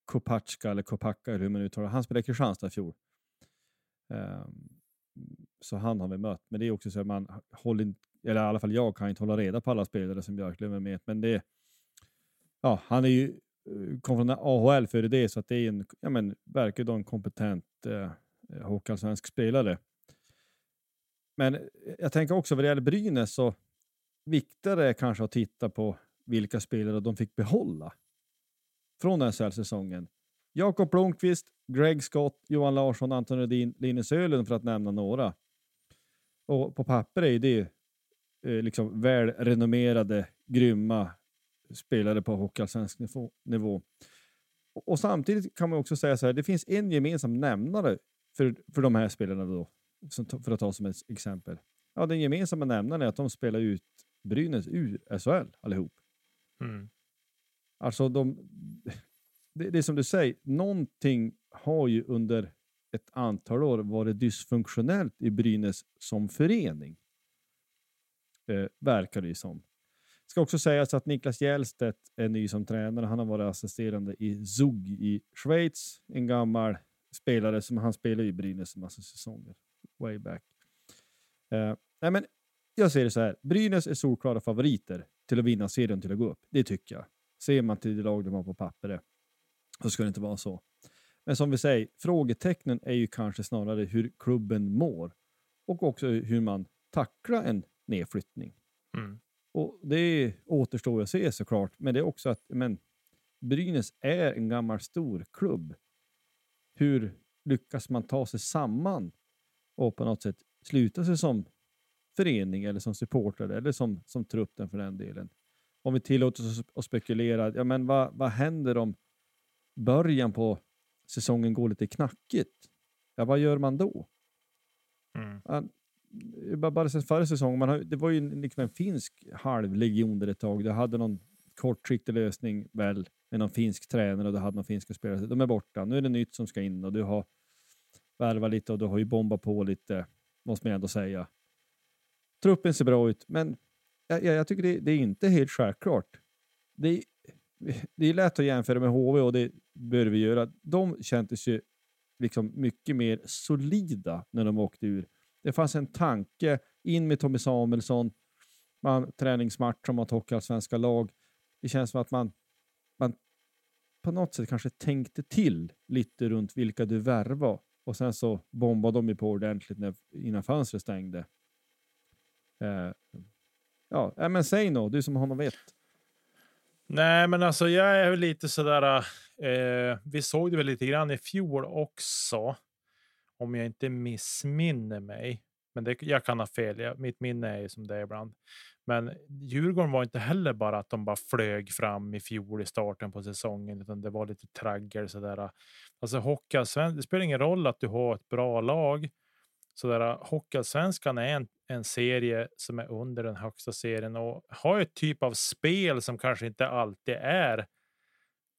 Kopacka, eller Kopacka, eller hur man uttalar han spelade i Kristianstad i fjol. Ehm, så han har vi mött. Men det är också så att man håller, in- eller i alla fall jag kan inte hålla reda på alla spelare som Björklöven med. Men det, ja, han är ju, eh, kom från AHL före det, så att det är en, ja men, verkar då en kompetent eh, hockeyallsvensk spelare. Men eh, jag tänker också vad det gäller Brynäs så viktigare är kanske att titta på vilka spelare de fick behålla från SHL-säsongen. Jakob Blomqvist, Greg Scott, Johan Larsson, Anton Rudin, Linus Ölund för att nämna några. Och på papper är det ju liksom välrenommerade, grymma spelare på hockeyallsvensk nivå- nivå. Och, och samtidigt kan man också säga så här, det finns en gemensam nämnare för, för de här spelarna då, för att ta som ett exempel. Ja, den gemensamma nämnaren är att de spelar ut Brynäs ur SHL allihop.
Mm.
Alltså de, det, det är som du säger, någonting har ju under ett antal år varit dysfunktionellt i Brynäs som förening. Eh, verkar det ju som. Det Ska också sägas att Niklas Hjellstedt är ny som tränare. Han har varit assisterande i Zug i Schweiz. En gammal spelare som han spelade i Brynäs en massa säsonger. Way back. Eh, nej men jag ser det så här. Brynäs är solklara favoriter till att vinna serien till att gå upp. Det tycker jag. Ser man till det lag de har på pappret så ska det inte vara så. Men som vi säger, frågetecknen är ju kanske snarare hur klubben mår och också hur man tacklar en nedflyttning.
Mm.
Och det återstår att se såklart, men det är också att men, Brynäs är en gammal stor klubb. Hur lyckas man ta sig samman och på något sätt sluta sig som förening eller som supporter eller som, som truppen för den delen? Om vi tillåter oss att spekulera, ja men vad, vad händer om början på säsongen går lite knackigt? Ja, vad gör man då?
Mm.
Bara, bara sen förra säsongen, man har, det var ju en- liksom en finsk halvlegion där ett tag. Du hade någon kortsiktig lösning väl med någon finsk tränare och du hade någon finska spelare. De är borta. Nu är det nytt som ska in och du har värvat lite och du har ju bombat på lite, måste man ändå säga. Truppen ser bra ut, men jag, jag, jag tycker det, det är inte helt självklart. Det det är lätt att jämföra med HV och det bör vi göra. De kändes ju liksom mycket mer solida när de åkte ur. Det fanns en tanke, in med Tommy Samuelsson, man, träningsmatch hocka svenska lag. Det känns som att man, man på något sätt kanske tänkte till lite runt vilka du värvar och sen så bombade de ju på ordentligt när, innan fönstret stängde. Eh, ja, äh, men säg nå, du som har något vett.
Nej, men alltså jag är väl lite sådär. Eh, vi såg det väl lite grann i fjol också. Om jag inte missminner mig. Men det, jag kan ha fel. Jag, mitt minne är ju som det är ibland. Men Djurgården var inte heller bara att de bara flög fram i fjol i starten på säsongen, utan det var lite traggel sådär. Alltså hockeyallsvenskan, det spelar ingen roll att du har ett bra lag. Sådär, hockeyallsvenskan är en, en serie som är under den högsta serien och har ett typ av spel som kanske inte alltid är.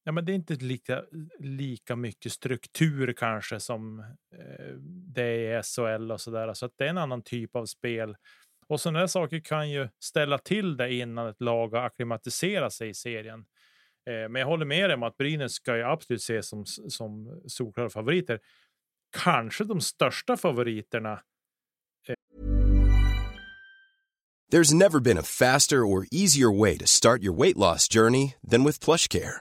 Ja, men det är inte lika, lika mycket struktur kanske som eh, det är i SHL och så där. Så att det är en annan typ av spel. Och sådana där saker kan ju ställa till det innan ett lag har akklimatiserat sig i serien. Eh, men jag håller med dig om att Brynäs ska ju absolut ses som, som solklara favoriter. Kanske de största favoriterna
There's never been a faster or easier way to start your weight loss journey than with PlushCare.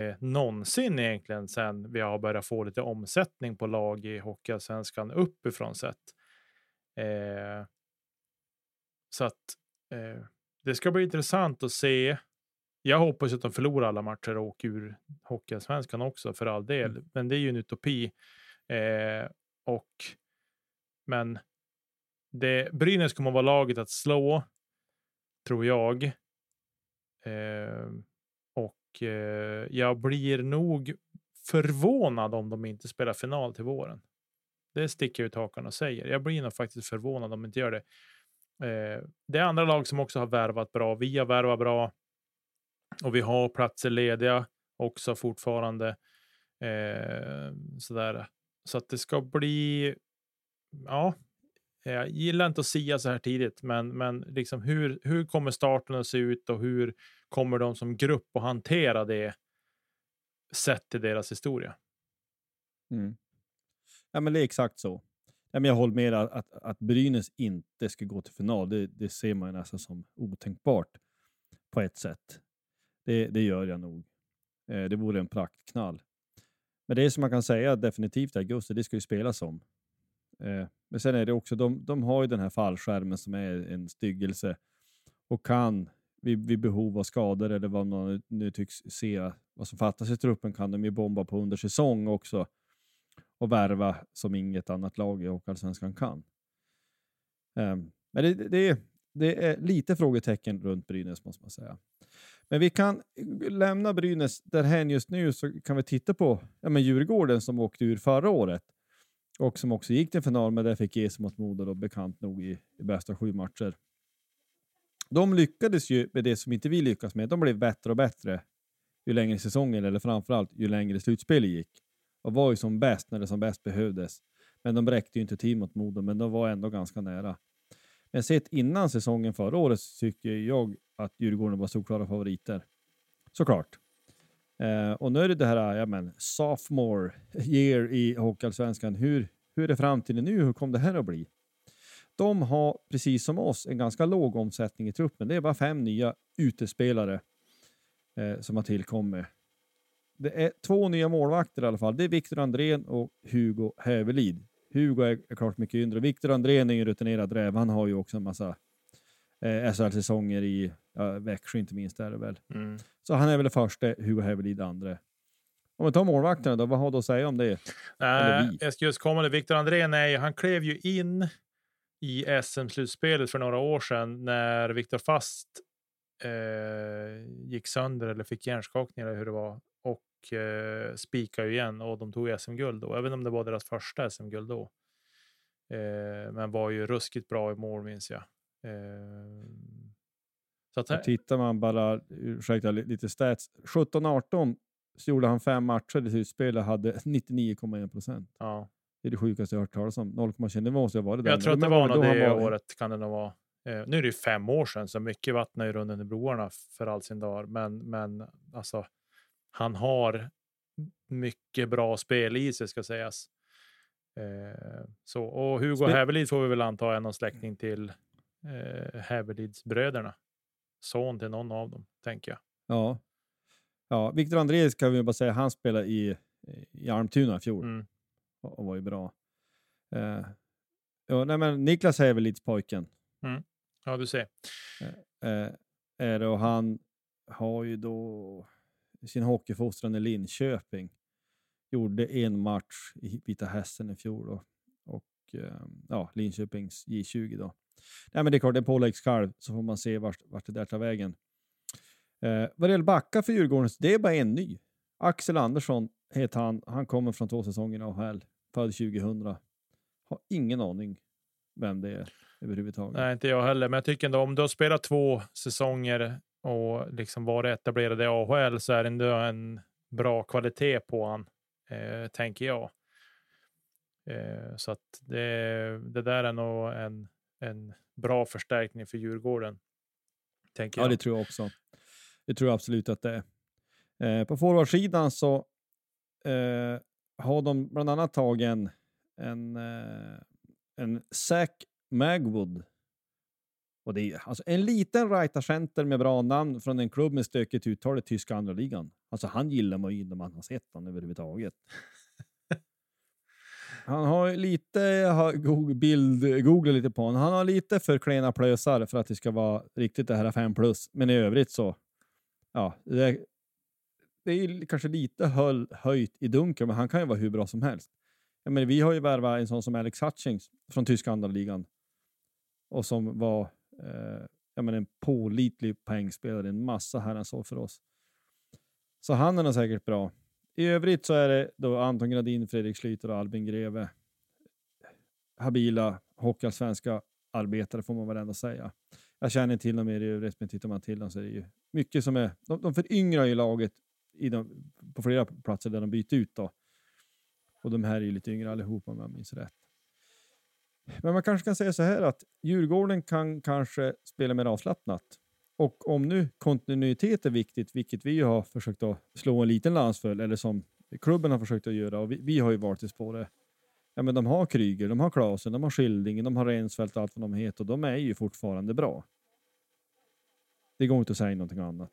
Eh, någonsin egentligen sen vi har börjat få lite omsättning på lag i Hockeyallsvenskan uppifrån sett. Eh, så att eh, det ska bli intressant att se. Jag hoppas att de förlorar alla matcher och åker ur Hockeyallsvenskan också för all del,
Mm.
men det är ju en utopi. Eh, och, men det, Brynäs kommer att vara laget att slå, tror jag. Och eh, jag blir nog förvånad om de inte spelar final till våren. Det sticker jag ut hakan och säger. Jag blir nog faktiskt förvånad om de inte gör det. Eh, det är andra lag som också har värvat bra. Vi har värvat bra och vi har platser lediga också fortfarande. Eh, sådär. Så att det ska bli. Ja, jag gillar inte att sia så här tidigt, men, men liksom hur, hur kommer starten att se ut och hur kommer de som grupp att hantera det sett till deras historia?
Mm. Ja, men det är exakt så. Ja, men jag håller med att, att, att Brynäs inte ska gå till final. Det, det ser man ju nästan som otänkbart på ett sätt. Det, det gör jag nog. Eh, det vore en praktknall. Men det är som man kan säga definitivt i augusti, det ska ju spelas om. Eh, men sen är det också, de, de har ju den här fallskärmen som är en styggelse och kan vid, vid behov av skador eller vad man nu- tycks se vad som fattas i truppen kan de ju bomba på under säsong också och värva som inget annat lag i Hockeyallsvenskan kan. Ehm, men det, det, det är lite frågetecken runt Brynäs måste man säga. Men vi kan lämna Brynäs därhän just nu så kan vi titta på ja, men Djurgården som åkte ur förra året och som också gick till final men där fick ge mot Modo då, bekant nog i, i bästa sju matcher. De lyckades ju med det som inte vi lyckas med. De blev bättre och bättre ju längre säsongen eller framförallt ju längre slutspelet gick och var ju som bäst när det som bäst behövdes. Men de räckte ju inte till mot Modo, men de var ändå ganska nära. Men sett innan säsongen förra året så tycker jag att Djurgården var solklara favoriter. Såklart. Eh, och nu är det det här, ja men, sophomore year i Hockeyallsvenskan. Hur, hur är framtiden nu? Hur kommer det här att bli? De har, precis som oss, en ganska låg omsättning i truppen. Det är bara fem nya utespelare eh, som har tillkommit. Det är två nya målvakter i alla fall. Det är Viktor Andrén och Hugo Hävelid. Hugo är, är klart mycket yngre. Viktor Andrén är ju en rutinerad räv. Han har ju också en massa eh, SHL-säsonger i ja, Växjö inte minst. Är det väl.
Mm.
Så han är väl det första, Hugo Hävelid det andra. Om vi tar målvakterna då, vad har du att säga om det? Vi.
jag ska just komma till Viktor Andrén. Nej, han klev ju in i SM-slutspelet för några år sedan när Viktor Fast eh, gick sönder eller fick hjärnskakning eller hur det var och eh, spikade igen och de tog SM-guld då. Inte om det var deras första SM-guld då. Eh, men var ju ruskigt bra i mål minns jag. Eh, så att,
tittar man bara, ursäkta li- lite stats, 17-18 så gjorde han fem matcher i slutspelet och hade 99,1 procent.
ja.
Det är det sjukaste jag hört talas om. 0,21 det måste ha varit där.
Jag tror att det var nog det
var-
året kan det nog vara. Eh, nu är det ju fem år sedan, så mycket vatten ju runnit under broarna för all sin dag. Men, men alltså, han har mycket bra spel i sig ska sägas. Eh, så, och Hugo
Spel-
Hävelid får vi väl anta är någon släkting till eh, Hävelidsbröderna. Son till någon av dem, tänker jag.
Ja. ja. Viktor Andreas kan vi bara säga, han spelade i, i Almtuna i fjol
Mm.
och, och var ju bra. Eh, ja, nej, men Niklas Hävelids pojken
Ja, du ser.
eh, är det och han har ju då sin hockeyfostran i Linköping. Gjorde en match i Vita Hästen i fjol då. och eh, ja, Linköpings J20 då. Nej, men det är klart, det är påläggskalv så får man se vart, vart det där tar vägen. Eh, vad det gäller backa för Djurgården, så det är bara en ny. Axel Andersson heter han. Han kommer från två säsonger i AHL, född 2000. Har ingen aning vem det är överhuvudtaget.
Nej, inte jag heller. Men jag tycker ändå om du har spelat två säsonger och liksom varit etablerad i AHL så är det ändå en bra kvalitet på han, eh, tänker jag. Eh, så att det, det där är nog en, en bra förstärkning för Djurgården. Tänker
Ja,
jag.
det tror jag också. Det tror jag absolut att det är. Eh, på forwardsidan så eh, har de bland annat tagit en, en, eh, en Zach Magwood. Och det är alltså en liten center med bra namn från en klubb med stökigt uttal i tyska andra ligan. Alltså han gillar man ju när man har sett honom överhuvudtaget. Han har lite, jag har bild, googlat lite på honom. Han har lite för klena plösar för att det ska vara riktigt det här 5 plus. Men i övrigt så, ja, det är, det är kanske lite höll, höjt i dunkel, men han kan ju vara hur bra som helst. Jag menar, vi har ju värvat en sån som Alex Hutchings från tyska andra ligan och som var eh, jag menar, en pålitlig poängspelare, en massa herrans år för oss. Så han är nog säkert bra. I övrigt så är det då Anton Gradin, Fredrik Schlyter och Albin Greve. Habila hockeyallsvenska arbetare får man väl ändå säga. Jag känner till dem mer i övrigt, men tittar man till dem så är det ju mycket som är... De, de föryngrar ju laget i de, på flera platser där de byter ut då. Och de här är ju lite yngre allihopa om jag minns rätt. Men man kanske kan säga så här att Djurgården kan kanske spela mer avslappnat. Och om nu kontinuitet är viktigt, vilket vi har försökt att slå en liten lans för, eller som klubben har försökt att göra, och vi, vi har ju varit i spåret. Ja, men de har Kryger, de har Klasen, de har Skilding, de har Rensfeldt och allt vad de heter, och de är ju fortfarande bra. Det går inte att säga någonting annat.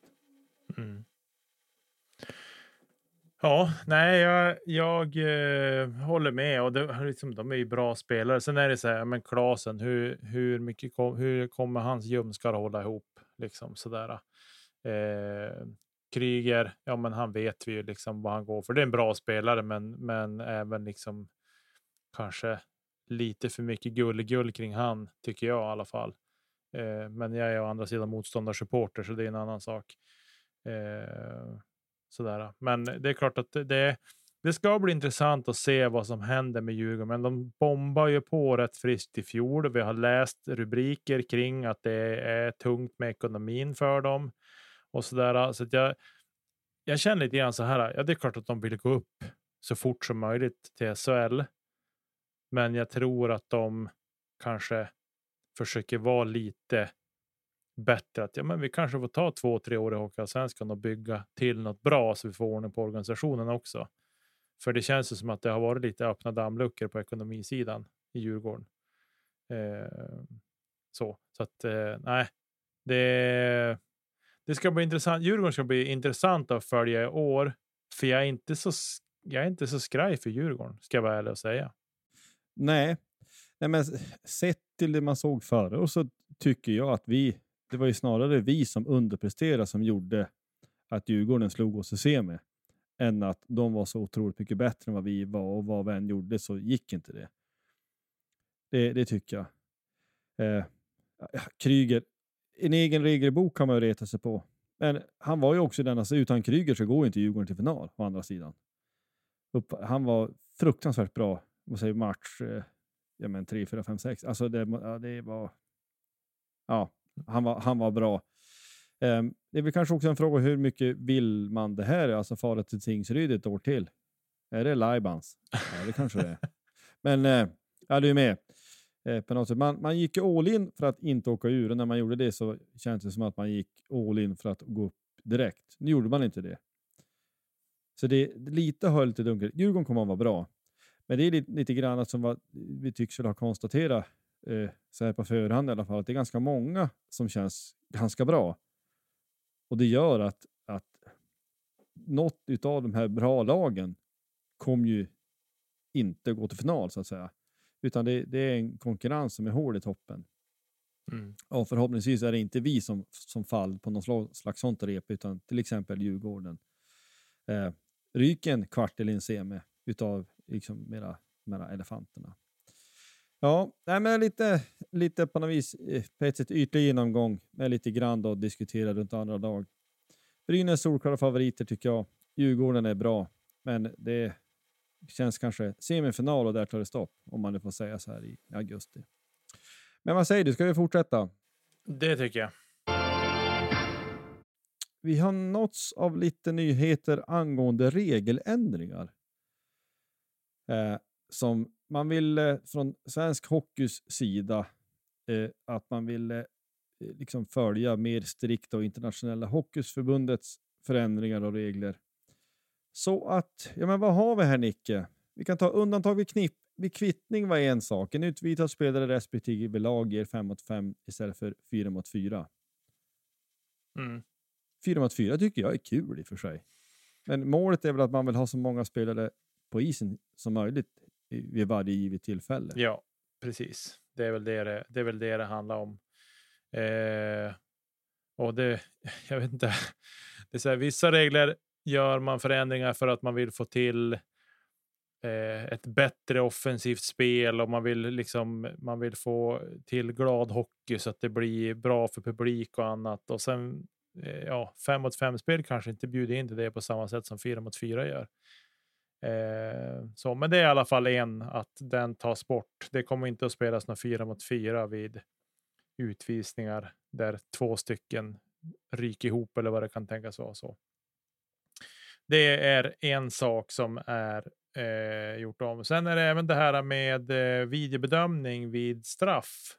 Mm. Ja, nej, jag, jag eh, håller med och det, liksom, de är ju bra spelare. Sen är det så här, men Klasen, hur, hur mycket kom, hur kommer hans ljumskar hålla ihop? Liksom sådär. Eh, Kryger, ja, men han vet vi ju liksom vad han går för. Det är en bra spelare, men, men även liksom kanske lite för mycket gull kring han tycker jag i alla fall. Eh, men jag är å andra sidan motståndarsupporter, så det är en annan sak. Eh, sådär. Men det är klart att det, det ska bli intressant att se vad som händer med Djurgården. Men de bombar ju på rätt friskt i fjol. Vi har läst rubriker kring att det är tungt med ekonomin för dem och sådär. Så att jag, jag känner lite grann så här. Ja, det är klart att de vill gå upp så fort som möjligt till SHL. Men jag tror att de kanske försöker vara lite bättre att ja, men vi kanske får ta två, tre år i Hockeyallsvenskan och bygga till något bra så vi får ordning på organisationen också. För det känns ju som att det har varit lite öppna dammluckor på ekonomisidan i Djurgården. Eh, så så att eh, nej, det, det ska bli intressant. Djurgården ska bli intressant att följa i år, för jag är inte så. Jag är inte så skraj för Djurgården, ska jag vara ärlig och säga.
Nej, Nej men sett till det man såg före och så tycker jag att vi det var ju snarare vi som underpresterade som gjorde att Djurgården slog oss i semi än att de var så otroligt mycket bättre än vad vi var och vad vi än gjorde så gick inte det. Det, det tycker jag. Eh, Kryger, en egen regelbok kan man ju reta sig på. Men han var ju också denna, alltså, utan Kryger så går inte Djurgården till final å andra sidan. Upp, han var fruktansvärt bra, vad säger match eh, ja, men 3, 4, 5, 6. Alltså det, ja, det var... Ja, han var, han var bra. Um, det är väl kanske också en fråga hur mycket vill man det här? Alltså fara till Tingsryd ett år till? Är det Laibans? Ja, det kanske det är. Men uh, ja, du är med. Sätt. Man, man gick all in för att inte åka ur och när man gjorde det så kändes det som att man gick all in för att gå upp direkt. Nu gjorde man inte det. Så det lite höll lite dunkelt. Djurgården kommer att vara bra. Men det är lite, lite grann som vad vi tycks ha konstaterat eh, så här på förhand i alla fall, att det är ganska många som känns ganska bra. Och det gör att, att något av de här bra lagen kommer ju inte gå till final så att säga. Utan det, det är en konkurrens som är hård i toppen. Mm. Och förhoppningsvis är det inte vi som, som fall på något slags sånt rep, utan till exempel Djurgården. Eh, ryker en kvart eller en semi utav liksom mera, mera elefanterna. Ja, nej, men lite, lite på något vis eh, på ett sätt ytlig genomgång med lite grann då diskutera runt andra lag. Brynäs solklara favoriter tycker jag. Djurgården är bra, men det känns kanske semifinal och där tar det stopp om man nu får säga så här i augusti. Men vad säger du, ska vi fortsätta?
Det tycker jag.
Vi har nåtts av lite nyheter angående regeländringar. Eh, som man vill eh, från svensk hockeys sida eh, att man vill eh, liksom följa mer strikt och internationella hockeyförbundets förändringar och regler. Så att, ja men vad har vi här Nicke? Vi kan ta undantag vid, knipp, vid kvittning var en sak. En utvidgad spelare respektive lag ger 5 mot 5 istället för 4 mot 4. Mm. 4 mot 4 tycker jag är kul i och för sig. Men målet är väl att man vill ha så många spelare på isen som möjligt vid varje givet tillfälle.
Ja, precis. Det är väl det det, det, är väl det, det handlar om. Eh, och det, jag vet inte. Det är så här, vissa regler gör man förändringar för att man vill få till eh, ett bättre offensivt spel och man vill liksom man vill få till glad hockey så att det blir bra för publik och annat. Och sen eh, ja, fem mot fem spel kanske inte bjuder in till det på samma sätt som fyra mot fyra gör. Eh, så, men det är i alla fall en att den tas bort. Det kommer inte att spelas några fyra mot fyra vid utvisningar där två stycken ryker ihop eller vad det kan tänkas vara. Så. Det är en sak som är eh, gjort om. Sen är det även det här med eh, videobedömning vid straff.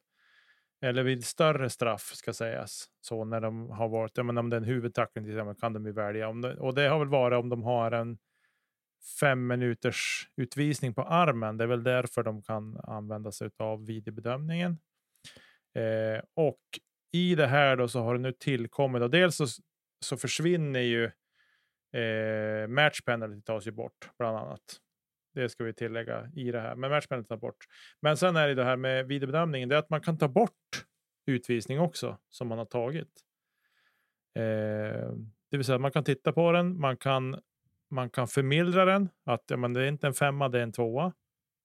Eller vid större straff ska sägas. Så när de har varit, jag menar, om det är en huvudtackling till exempel kan de ju välja. Om det, och det har väl varit om de har en fem minuters utvisning på armen. Det är väl därför de kan använda sig av videobedömningen. Eh, och i det här då så har det nu tillkommit och dels så, så försvinner ju eh, match penalty tas ju bort bland annat. Det ska vi tillägga i det här, men match penalty tas bort. Men sen är det det här med videobedömningen, det är att man kan ta bort utvisning också som man har tagit. Eh, det vill säga att man kan titta på den, man kan man kan förmildra den, att ja, men det är inte en femma, det är en tvåa.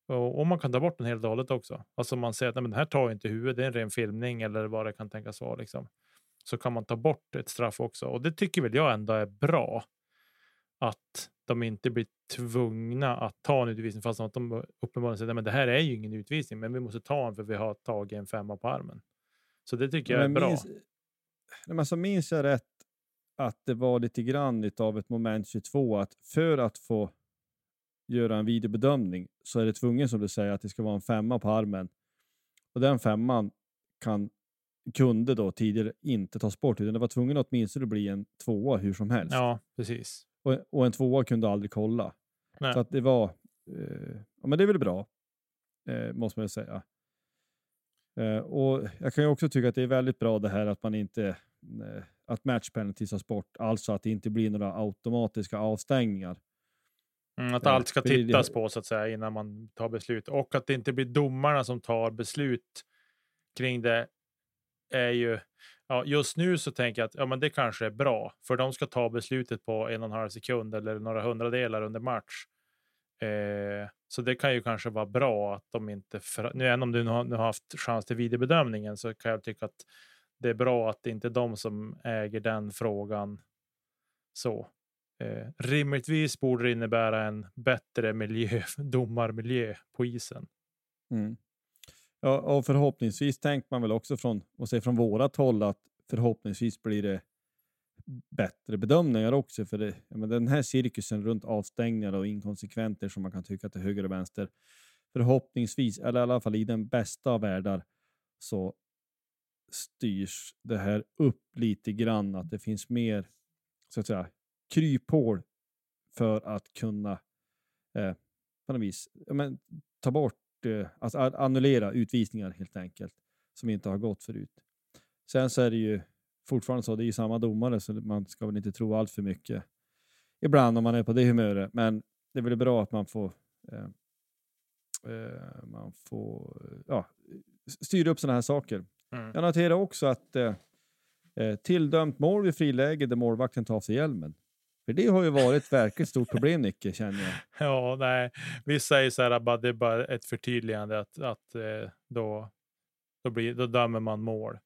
Och, och man kan ta bort den helt och hållet också. Alltså man säger att nej, men den här tar inte huvudet, det är en ren filmning eller vad det kan tänkas vara. Liksom. Så kan man ta bort ett straff också. Och det tycker väl jag ändå är bra. Att de inte blir tvungna att ta en utvisning fast att de uppenbarligen säger att det här är ju ingen utvisning, men vi måste ta en för vi har tagit en femma på armen. Så det tycker jag är
Men
bra.
minns, nej, men alltså minns jag rätt att det var lite grann av ett moment 22 att för att få göra en videobedömning så är det tvungen som du säger att det ska vara en femma på armen. Och den femman kan, kunde då tidigare inte tas bort utan det var tvungen att åtminstone bli en tvåa hur som helst.
Ja, precis.
Och, och en tvåa kunde aldrig kolla.
Nej.
Så att det var, eh, ja men det är väl bra, eh, måste man ju säga. Eh, och jag kan ju också tycka att det är väldigt bra det här att man inte, eh, att match penalties tas bort, alltså att det inte blir några automatiska avstängningar.
Mm, att
Ja,
allt ska tittas på så att säga innan man tar beslut och att det inte blir domarna som tar beslut kring det är ju ja, just nu så tänker jag att ja, men det kanske är bra för de ska ta beslutet på en och en halv sekund eller några hundradelar under match. Eh, så det kan ju kanske vara bra att de inte, för, nu även om du nu har, nu har haft chans till videobedömningen så kan jag tycka att det är bra att det inte är de som äger den frågan. Så eh, rimligtvis borde det innebära en bättre miljö, domarmiljö på isen.
Mm. Ja, och förhoppningsvis tänker man väl också från, och säger från vårat håll att förhoppningsvis blir det bättre bedömningar också. För det, ja, men den här cirkusen runt avstängningar och inkonsekventer som man kan tycka till höger och vänster. Förhoppningsvis, eller i alla fall i den bästa av världar, så styrs det här upp lite grann. Att det finns mer så att säga, kryphål för att kunna eh, på något vis men, ta bort, eh, alltså annullera utvisningar helt enkelt, som inte har gått förut. Sen så är det ju fortfarande så, det är ju samma domare så man ska väl inte tro allt för mycket ibland om man är på det humöret, men det är väl bra att man får eh, eh man får ja, styra upp sådana här saker.
Mm.
Jag noterar också att eh, eh, tilldömt mål vid friläge där målvakten tar av sig hjälmen. För det har ju varit ett verkligt stort problem, Nicke, känner jag.
Ja, nej, vissa säger så här, bara, det är bara ett förtydligande att, att eh, då, då, blir, då dömer man mål.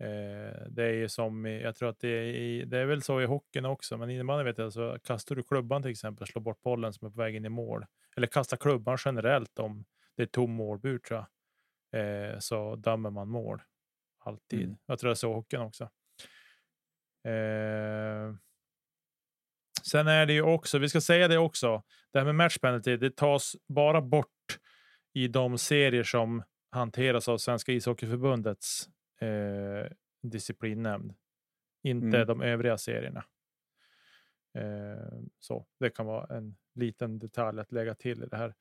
Eh, det är ju som, jag tror att det är, i, det är väl så i hockeyn också, men innebandy vet jag, så kastar du klubban till exempel, slår bort bollen som är på väg in i mål, eller kastar klubban generellt om det är tom målbur tror jag, eh, så dömer man mål. Alltid.
Mm.
Jag tror det är så i hockeyn också. Eh, Sen är det ju också, vi ska säga det också, det här med match penalty, det tas bara bort i de serier som hanteras av Svenska ishockeyförbundets eh, disciplinnämnd. Inte
Mm.
de övriga serierna. Eh, så det kan vara en liten detalj att lägga till i det här.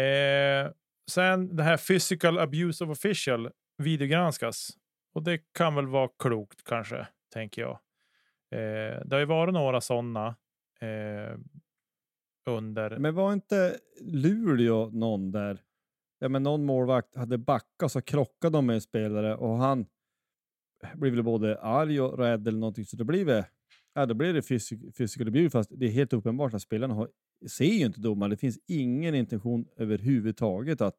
Eh, sen det här physical abuse of official videogranskas och det kan väl vara klokt kanske, tänker jag. Eh, det har ju varit några sådana. Eh, under.
Men var inte Luleå någon där? Ja, men någon målvakt hade backat så krockade de med en spelare och han blev väl både arg och rädd eller någonting. Så det blir det, ja, då blir det physical abuse fast det är helt uppenbart att spelarna har, ser ju inte domaren. Det finns ingen intention överhuvudtaget att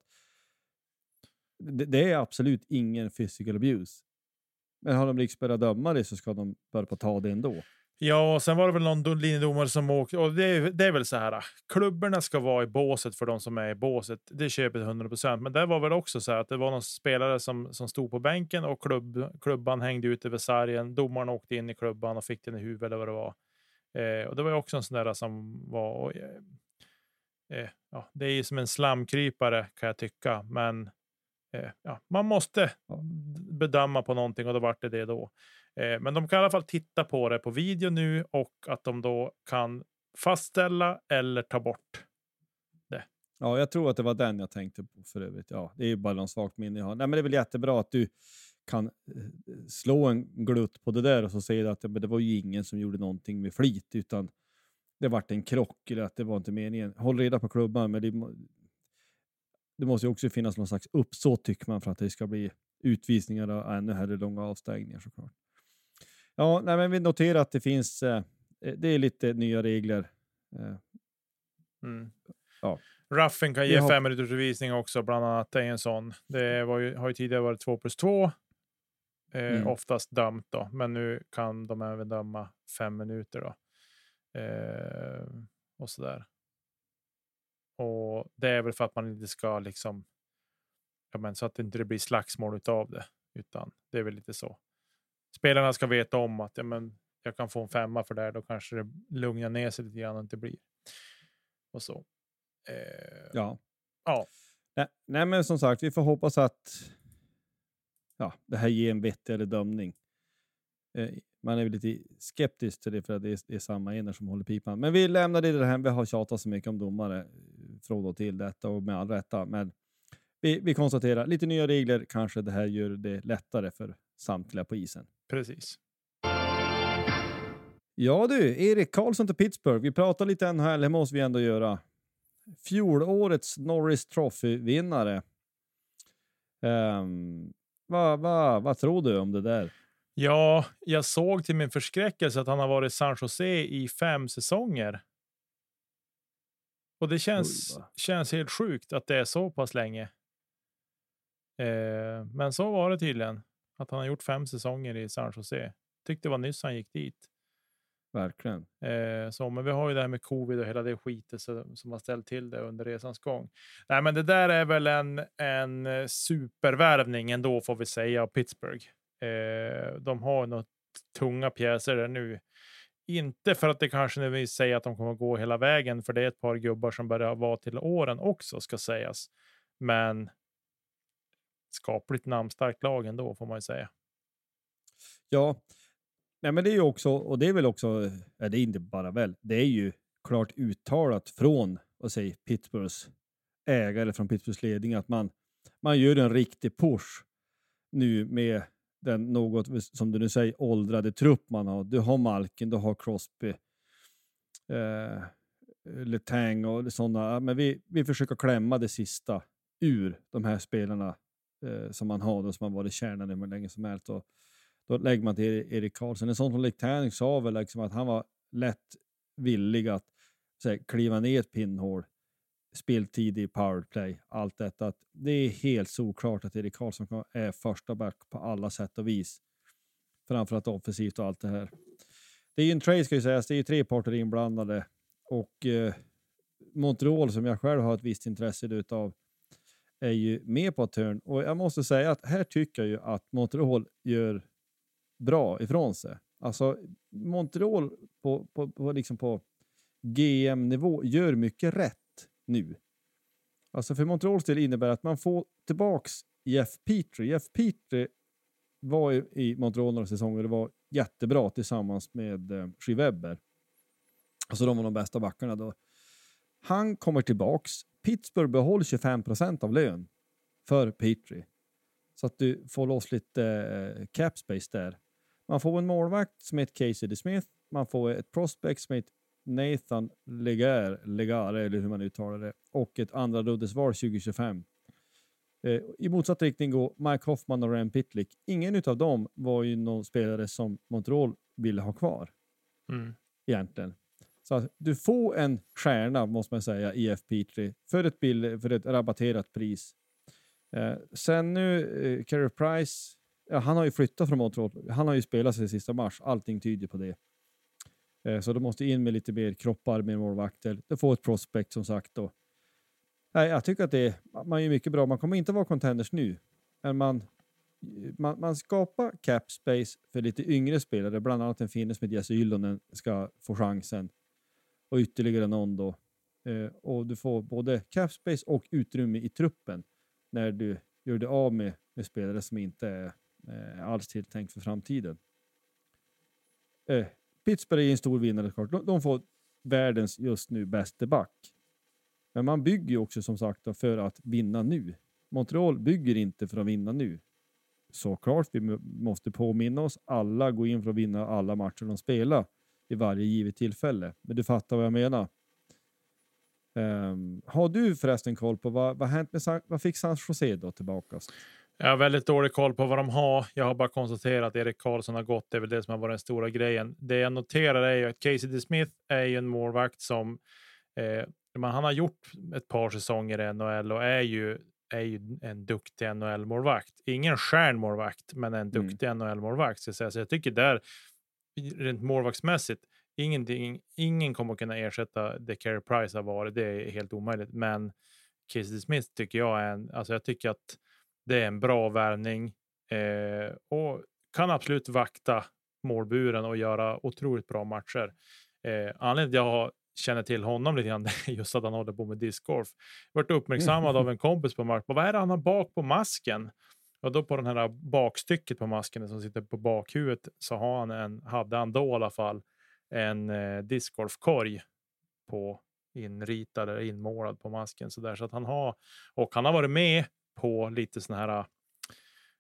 det, det är absolut ingen physical abuse. Men har de liksom börjat döma det så ska de börja på ta det ändå.
Ja, och sen var det väl någon linjedomare som åkte. Och det är, det är väl så här. Äh, klubborna ska vara i båset för de som är i båset. Det köper 100 procent. Men det var väl också så här att det var någon spelare som, som stod på bänken och klubb, klubban hängde ut över sargen. Domaren åkte in i klubban och fick den i huvudet eller vad det var. Eh, och det var ju också en sån där som var. Och, eh, eh, ja, det är ju som en slamkrypare kan jag tycka, men ja, man måste bedöma på någonting och då vart det det då. Eh, men de kan i alla fall titta på det på video nu och att de då kan fastställa eller ta bort det.
Ja, jag tror att det var den jag tänkte på för övrigt. Ja, det är ju bara någon svagt minne jag har. Nej, men det är väl jättebra att du kan eh, slå en glutt på det där och så säger att det var ju ingen som gjorde någonting med flit utan det vart en krock eller att det var inte meningen. Håll reda på klubban, men det, måste ju också finnas någon slags uppsåt tycker man för att det ska bli utvisningar och ännu hellre långa avstängningar såklart. Ja, nej, men vi noterar att det finns. Eh, det är lite nya regler. Eh.
Mm. Ja. Ruffen kan ge har... fem minuters utvisning också, bland annat. Det är en sån. Det ju, har ju tidigare varit två plus två. Eh, mm. Oftast dömt då, men nu kan de även döma fem minuter då. Eh, och så där. Och det är väl för att man inte ska liksom. Ja, men så att det inte blir slagsmål utav det, utan det är väl lite så spelarna ska veta om att ja, men, jag kan få en femma för det här. Då kanske det lugnar ner sig lite grann och inte blir. Och så.
Eh, ja. ja. Nej, nej, men som sagt, vi får hoppas att ja, det här ger en vettigare dömning. Eh, man är lite skeptisk till det för att det är, det är samma ener som håller pipan. Men vi lämnar det där. Vi har tjatat så mycket om domare från och till detta och med all rätta. Men vi, vi konstaterar lite nya regler. Kanske det här gör det lättare för samtliga på isen.
Precis.
Ja du, Erik Karlsson till Pittsburgh. Vi pratar lite NHL, det måste vi ändå göra. Fjolårets Norris Trophy-vinnare. Um, vad va, va tror du om det där?
Ja, jag såg till min förskräckelse att han har varit i San Jose i fem säsonger. Och det känns, känns helt sjukt att det är så pass länge. Eh, men så var det tydligen. Att han har gjort fem säsonger i San Jose. Tyckte det var nyss han gick dit.
Verkligen.
Eh, så, men vi har ju det här med covid och hela det skitet som, som har ställt till det under resans gång. Nej, men det där är väl en, en supervärvning ändå får vi säga av Pittsburgh. Eh, de har något tunga pjäser där nu. Inte för att det kanske nu vill säga att de kommer gå hela vägen, för det är ett par gubbar som börjar vara till åren också ska sägas. Men skapligt namnstarkt lag ändå får man ju säga.
Ja, nej, men det är ju också, och det är väl också, ja, det är inte bara väl, det är ju klart uttalat från, vad säger Pittsburghs ägare, från Pittsburghs ledning att man, man gör en riktig push nu med den något, som du nu säger, åldrade trupp man har. Du har Malkin, du har Crosby, eh, Letang och sådana. Men vi, vi försöker klämma det sista ur de här spelarna eh, som man har, då, som har varit kärnan hur länge som helst. Och då lägger man till Erik Karlsson. En sån som Letang sa väl liksom att han var lätt villig att här, kliva ner ett pinnhål, speltid i powerplay, allt detta. Att det är helt såklart att Erik Karlsson är första back på alla sätt och vis. Framförallt offensivt och allt det här. Det är ju en trade ska ju sägas, det är ju tre parter inblandade och eh, Montreal som jag själv har ett visst intresse utav är ju med på ett hörn och jag måste säga att här tycker jag ju att Montreal gör bra ifrån sig. Alltså Montreal på, på, på, liksom på GM-nivå gör mycket rätt nu. Alltså för Montreals del innebär att man får tillbaks Jeff Petrie. Jeff Petrie var i, Montreal några säsonger och det var jättebra tillsammans med eh, Webber. Alltså de var de bästa backarna då. Han kommer tillbaks Pittsburgh behåller 25 procent av lön för Petrie. Så att du får loss lite eh, cap space där. Man får en målvakt som heter Casey DeSmith. Man får ett prospect som heter Nathan Legar, Legare, eller hur man uttalar det, och ett andra rundesval 2025. Eh, I motsatt riktning går Mike Hoffman och Ryan Pitlick. Ingen av dem var ju någon spelare som Montreal ville ha kvar
Mm.
egentligen. Så att du får en stjärna, måste man säga, i FP3 för ett, bill, för ett rabatterat pris. Eh, sen nu, eh, Carey Price, ja, han har ju flyttat från Montreal. Han har ju spelat sig sista mars. Allting tyder på det. Eh, så de måste in med lite mer kroppar, mer målvakter. Du får ett prospect som sagt. Då. Nej, jag tycker att det är, man gör mycket bra. Man kommer inte vara contenders nu, men man, man, man skapar cap space för lite yngre spelare, bland annat en finne som heter Jesse Yllonen ska få chansen och ytterligare någon då. Eh, och du får både cap space och utrymme i truppen när du gör dig av med, med spelare som inte är eh, alls tilltänkt för framtiden. Eh, Pittsburgh är en stor vinnare såklart. De, de får världens just nu bästa back. Men man bygger ju också som sagt för att vinna nu. Montreal bygger inte för att vinna nu. Såklart, vi måste påminna oss. Alla går in för att vinna alla matcher de spelar i varje givet tillfälle. Men du fattar vad jag menar. Um, har du förresten koll på vad, vad, hänt med, San- vad fick San Jose då tillbaka?
Jag har väldigt dålig koll på vad de har. Jag har bara konstaterat att Erik Karlsson har gått. Det är väl det som har varit den stora grejen. Det jag noterar är ju att Casey DeSmith är ju en målvakt som eh, man, han har gjort ett par säsonger i NHL och är ju, är ju en duktig NHL-målvakt. Ingen stjärnmålvakt, men en
Mm.
duktig NHL-målvakt. Så, jag säga. så jag tycker där, rent målvaktsmässigt, ingenting, ingen kommer att kunna ersätta det Carey Price har varit. Det är helt omöjligt. Men Casey Smith tycker jag är en, alltså jag tycker att det är en bra värvning eh, och kan absolut vakta målburen och göra otroligt bra matcher. Eh, anledningen till att jag känner till honom lite grann är just att han håller på med discgolf. Varit uppmärksammad av en kompis på match. Vad är det han har bak på masken? Och då på den här bakstycket på masken som sitter på bakhuvudet så har han en, hade han då i alla fall en eh, discgolfkorg på inritad eller inmålad på masken så där så att han har och han har varit med på lite sådana här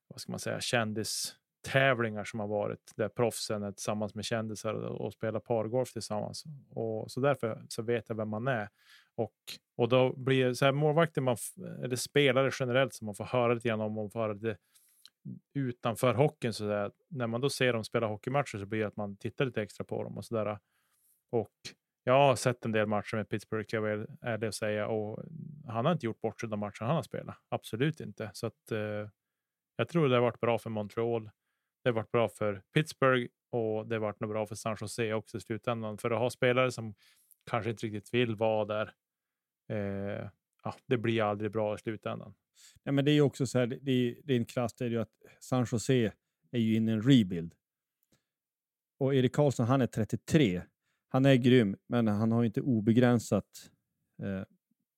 vad ska man säga kändistävlingar som har varit där proffsen är tillsammans med kändisar och spelar pargolf tillsammans. Och så därför så vet jag vem man är. Och och då blir så här målvakter man eller spelare generellt som man får höra lite grann om och får höra lite utanför hockeyn så där när man då ser dem spela hockeymatcher så blir det att man tittar lite extra på dem och så där. Och jag har sett en del matcher med Pittsburgh, ska jag vara ärlig och säga. Och han har inte gjort bort sig de matcher han har spelat. Absolut inte. Så att, eh, jag tror det har varit bra för Montreal. Det har varit bra för Pittsburgh och det har varit nog bra för San Jose också i slutändan. För att ha spelare som kanske inte riktigt vill vara där. Eh, ja, det blir aldrig bra i slutändan.
Nej, men det är ju också så här, det, är, det är en klass det är ju att San Jose är ju inne i en rebuild. Och Erik Karlsson, han är 33. Han är grym, men han har inte obegränsat eh,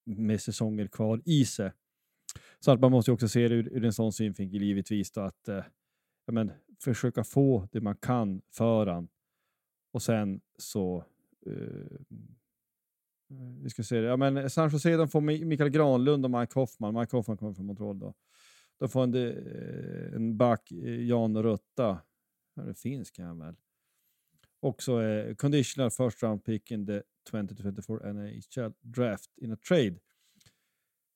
med säsonger kvar i sig. Så att man måste också se det ur, ur en sån synvinkel givetvis då att eh, ja, men, försöka få det man kan för han. Och sen så eh, vi ska se det. Ja, men San Jose de får Mikael Granlund och Mike Hoffman. Mike Hoffman kommer från Montreal då. De får en, eh, en back, eh, Jan Rutta. Ja, det finns kan jag väl. Också eh, conditional first round pick in the 2024 NHL draft in a trade.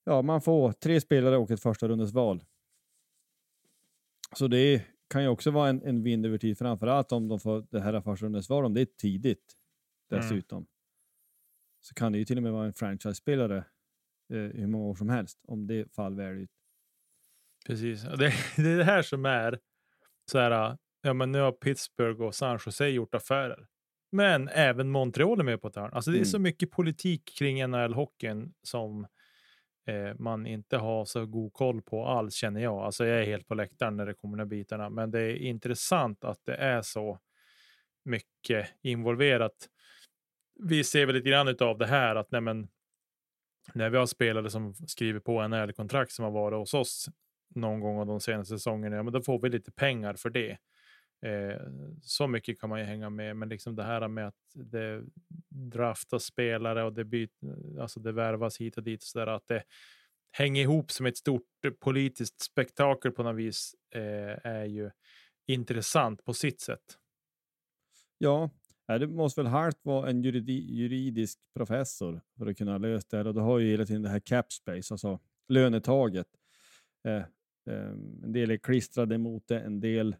Ja, man får tre spelare och ett första rundes val. Så det kan ju också vara en, en vind över tid, framförallt om de får det här första rundes val, om det är tidigt
Mm.
dessutom. Så kan det ju till och med vara en franchise-spelare eh, hur många år som helst, om det fall väl ut.
Precis. Det, det är det här som är så här. Ja, men nu har Pittsburgh och San Jose gjort affärer. Men även Montreal är med på ett hörn. Alltså det är
Mm.
så mycket politik kring NHL-hockeyn som eh, man inte har så god koll på alls känner jag. Alltså jag är helt på läktaren när det kommer de bitarna. Men det är intressant att det är så mycket involverat. Vi ser väl lite grann av det här att nej men, när vi har spelare som skriver på NHL-kontrakt som har varit hos oss någon gång av de senaste säsongerna, ja, men då får vi lite pengar för det. Eh, så mycket kan man ju hänga med, men liksom det här med att det draftas spelare och det, byt, alltså det värvas hit och dit, så där, att det hänger ihop som ett stort politiskt spektakel på något vis eh, är ju intressant på sitt sätt.
Ja, eh, det måste väl halvt vara en juridi, juridisk professor för att kunna lösa det här. Och då har ju hela tiden det här cap space, alltså lönetaget. Eh, eh, en del är klistrade mot det, en del eh,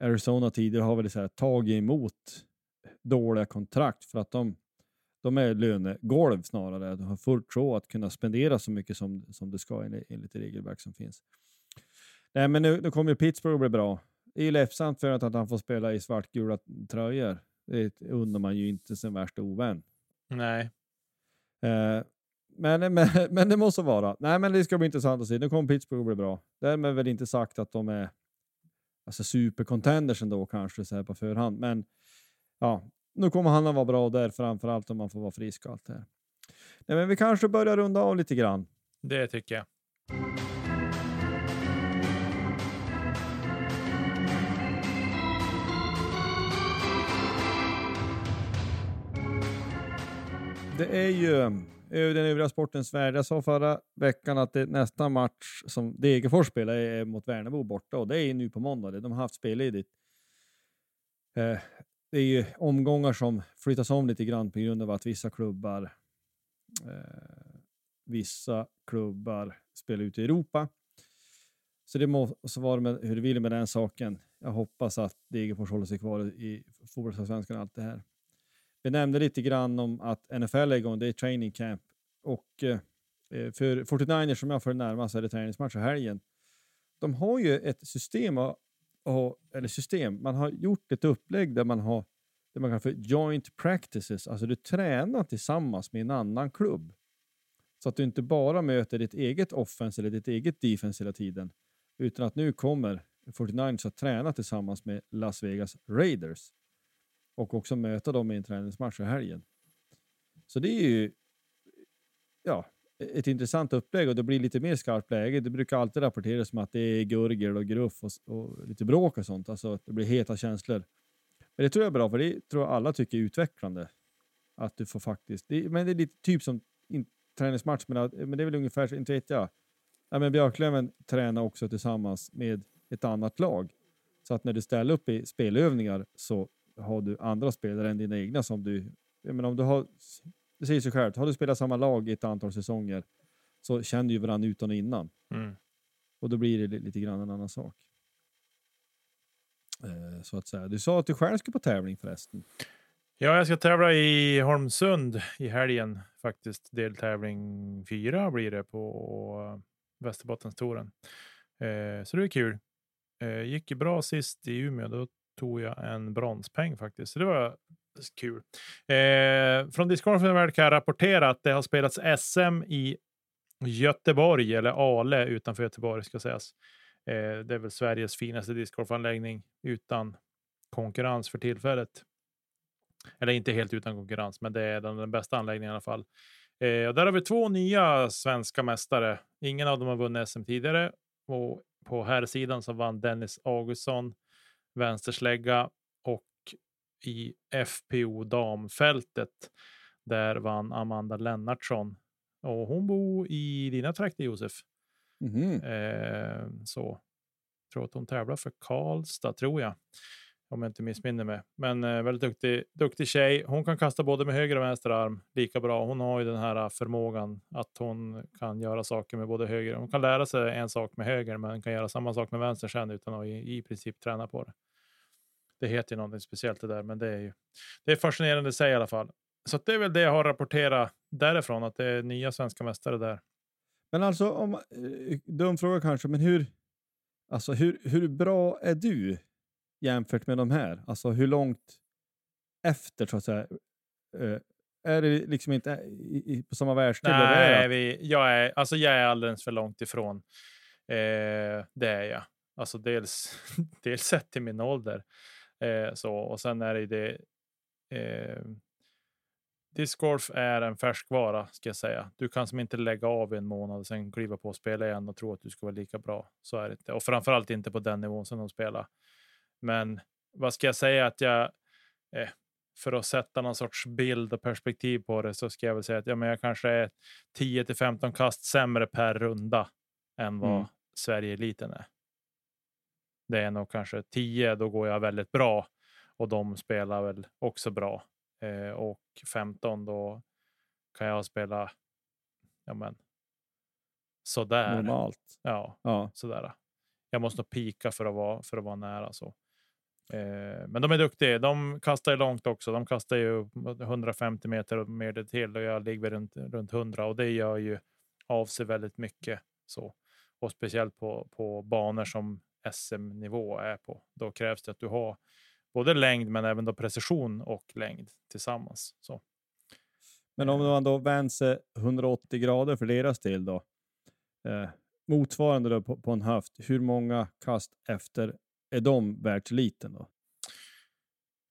Arizona tidigare har väl så här, tagit emot dåliga kontrakt för att de, de är lönegolv snarare. De har fullt sjå att kunna spendera så mycket som, som det ska enligt, enligt det regelverk som finns. Nej, men nu, nu kommer ju Pittsburgh bli bra. Det är ju lättsamt för att, att han får spela i svartgula tröjor. Det undrar man ju inte sin värsta ovän.
Nej.
Eh, men, men, men det måste vara. Nej, men det ska bli intressant att se. Nu kommer Pittsburgh att bli bra. Därmed är väl inte sagt att de är alltså supercontenders ändå kanske så här på förhand. Men ja, nu kommer han att vara bra där framförallt om man får vara frisk och allt det här. Nej, men vi kanske börjar runda av lite grann.
Det tycker jag.
Det är ju eh, den övriga sportens värld. Jag sa förra veckan att det nästa match som Degerfors spelar är mot Värnamo borta och det är nu på måndag. De har haft spelledigt. Eh, det är ju omgångar som flyttas om lite grann på grund av att vissa klubbar eh, vissa klubbar spelar ute i Europa. Så det måste vara med hur det vill med den saken. Jag hoppas att Degerfors håller sig kvar i fotbollsallsvenskan och allt det här. Vi nämnde lite grann om att NFL är igång, det är training camp. Och eh, för 49ers som jag får närmast är det träningsmatch i helgen. De har ju ett system, eller system, man har gjort ett upplägg där man har det man kallar för joint practices, alltså du tränar tillsammans med en annan klubb. Så att du inte bara möter ditt eget offense eller ditt eget defense hela tiden, utan att nu kommer 49ers att träna tillsammans med Las Vegas Raiders och också möta dem i en träningsmatch i helgen. Så det är ju ja, ett intressant upplägg och det blir lite mer skarpt läge. Det brukar alltid rapporteras som att det är gurgel och gruff och, och, lite bråk och sånt. Alltså att det blir heta känslor. Men det tror jag är bra, för det tror jag alla tycker är utvecklande. Att du får faktiskt... Det, men det är lite typ som in, träningsmatch, men, men det är väl ungefär, inte vet jag. Ja, men Björklöven tränar också tillsammans med ett annat lag. Så att när du ställer upp i spelövningar så har du andra spelare än dina egna som du... Jag menar, om du har, det säger sig självt, har du spelat samma lag i ett antal säsonger så känner du ju varandra utan och innan.
Mm.
Och då blir det lite grann en annan sak. Eh, så att säga. Du sa att du själv ska på tävling förresten.
Ja, jag ska tävla i Holmsund i helgen faktiskt. Deltävling fyra blir det på Västerbottenstouren. Eh, så det är kul. Eh, gick ju bra sist i Umeå. Då tog jag en bronspeng faktiskt, så det var kul. Eh, från Discgolfen kan jag rapportera att det har spelats SM i Göteborg, eller Ale utanför Göteborg ska sägas. Eh, det är väl Sveriges finaste discgolfanläggning utan konkurrens för tillfället. Eller inte helt utan konkurrens, men det är den, den bästa anläggningen i alla fall. Eh, och där har vi två nya svenska mästare. Ingen av dem har vunnit SM tidigare och på här sidan så vann Dennis Augustsson vänsterslägga och i FPO damfältet där vann Amanda Lennartsson och hon bor i dina trakter Josef.
Mm.
Eh, så tror att hon tävlar för Karlstad tror jag. Om jag inte missminner mig. Men eh, väldigt duktig, duktig tjej. Hon kan kasta både med höger och vänster arm lika bra. Hon har ju den här eh, förmågan att hon kan göra saker med både höger. Hon kan lära sig en sak med höger, men kan göra samma sak med vänster sen utan att i, i princip träna på det. Det heter ju någonting speciellt det där, men det är ju det är fascinerande i sig i alla fall. Så det är väl det jag har rapporterat därifrån, att det är nya svenska mästare där.
Men alltså, om, eh, dum fråga kanske, men hur, alltså hur, hur bra är du jämfört med de här? Alltså hur långt efter så att säga? Eh, är det liksom inte i, i, på samma världsdel?
Nej, vi, jag, är, alltså jag är alldeles för långt ifrån. Eh, det är jag. Alltså dels, dels sett till min ålder. Eh, så, och sen är det det. Eh, Discgolf är en färskvara ska jag säga. Du kan som inte lägga av en månad och sen kliva på och spela igen och tro att du ska vara lika bra. Så är det inte. Och framförallt inte på den nivån som de spelar. Men vad ska jag säga att jag eh, för att sätta någon sorts bild och perspektiv på det så ska jag väl säga att ja, men jag kanske är 10 till 15 kast sämre per runda än vad mm. Sverige eliten är. Det är nog kanske 10, då går jag väldigt bra och de spelar väl också bra. Eh, och 15 då kan jag spela ja men, sådär.
Normalt.
Ja,
Ja.
sådär. Jag måste nog pika för att vara, för att vara nära. så. Eh, men de är duktiga. De kastar ju långt också. De kastar ju 150 meter och mer det till och jag ligger runt, runt 100 och det gör ju av sig väldigt mycket. Så. Och speciellt på, på banor som SM-nivå är på. Då krävs det att du har både längd men även då precision och längd tillsammans. Så.
Men om man då vänder sig 180 grader för deras del då, eh, motsvarande då på, på en höft, hur många kast efter är de världseliten då?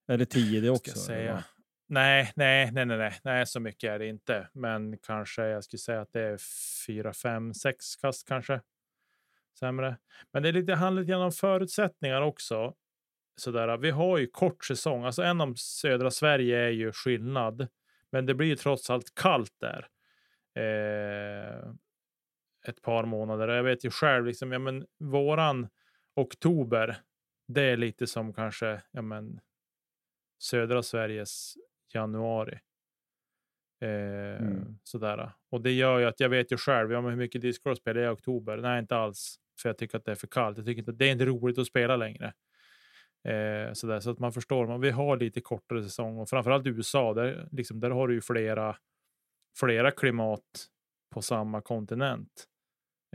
Är det 10 det också?
säga. Nej, nej, nej, nej, nej, nej, så mycket är det inte. Men kanske jag skulle säga att det är fyra, fem, sex kast kanske. Sämre. Men det är lite, handlar lite om förutsättningar också. Sådär, vi har ju kort säsong. Alltså en om södra Sverige är ju skillnad. Men det blir ju trots allt kallt där. Eh, ett par månader. Jag vet ju själv, liksom, ja, men våran oktober, det är lite som kanske ja, men, södra Sveriges januari. Eh,
Mm.
Sådär. Och det gör ju att jag vet ju själv, ja, men hur mycket discgolf spelar jag i oktober? Nej, inte alls. För jag tycker att det är för kallt. Jag tycker inte, det är inte roligt att spela längre. Eh, sådär, så att man förstår, man, vi har lite kortare säsong och framförallt USA, där, liksom, där har du ju flera, flera klimat på samma kontinent.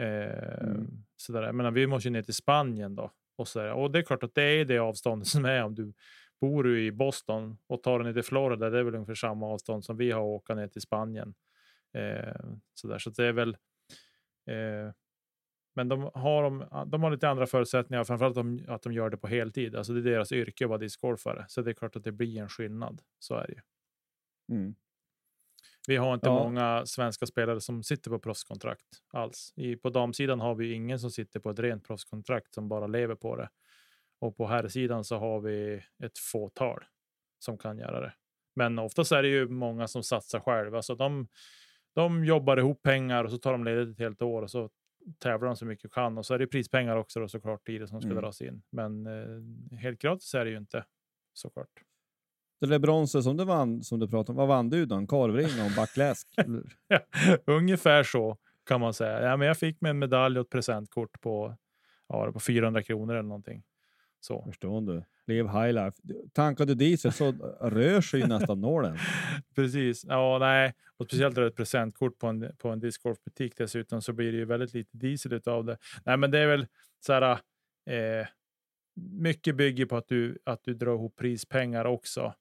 Eh,
Mm.
sådär. Jag menar, vi måste ju ner till Spanien då. Och, sådär. och det är klart att det är det avståndet som är om du bor du i Boston och tar den ner till Florida. Det är väl ungefär samma avstånd som vi har att åka ner till Spanien. Eh, sådär. Så att det är väl. Eh, men de har, de, ah, de har lite andra förutsättningar, framförallt de, att de gör det på heltid. Alltså det är deras yrke att vara discgolfare, så det är klart att det blir en skillnad. Så är det ju.
Mm.
Vi har inte
Ja.
många svenska spelare som sitter på proffskontrakt alls. I, på damsidan har vi ingen som sitter på ett rent proffskontrakt som bara lever på det. Och på herrsidan så har vi ett fåtal som kan göra det. Men oftast är det ju många som satsar själva. Så de, de jobbar ihop pengar och så tar de ledigt ett helt år och så tävlar de så mycket de kan. Och så är det prispengar också då, såklart i det som ska
Mm.
dras in. Men eh, helt gratis är det ju inte såklart.
Det där bronset som du vann, som du pratade om, vad vann du då? En korvring och en backläsk? Eller?
Ungefär så kan man säga. Ja, men jag fick med en medalj och ett presentkort på, ja, på 400 kronor eller någonting. Så.
Förstår du? Lev high life. Tankar du diesel så rör sig ju nästan nålen.
Precis. Ja, nej. Och speciellt ett presentkort på en, på en discgolfbutik dessutom så blir det ju väldigt lite diesel av det. Nej, men det är väl så här. Eh, mycket bygger på att du, att du drar ihop prispengar också.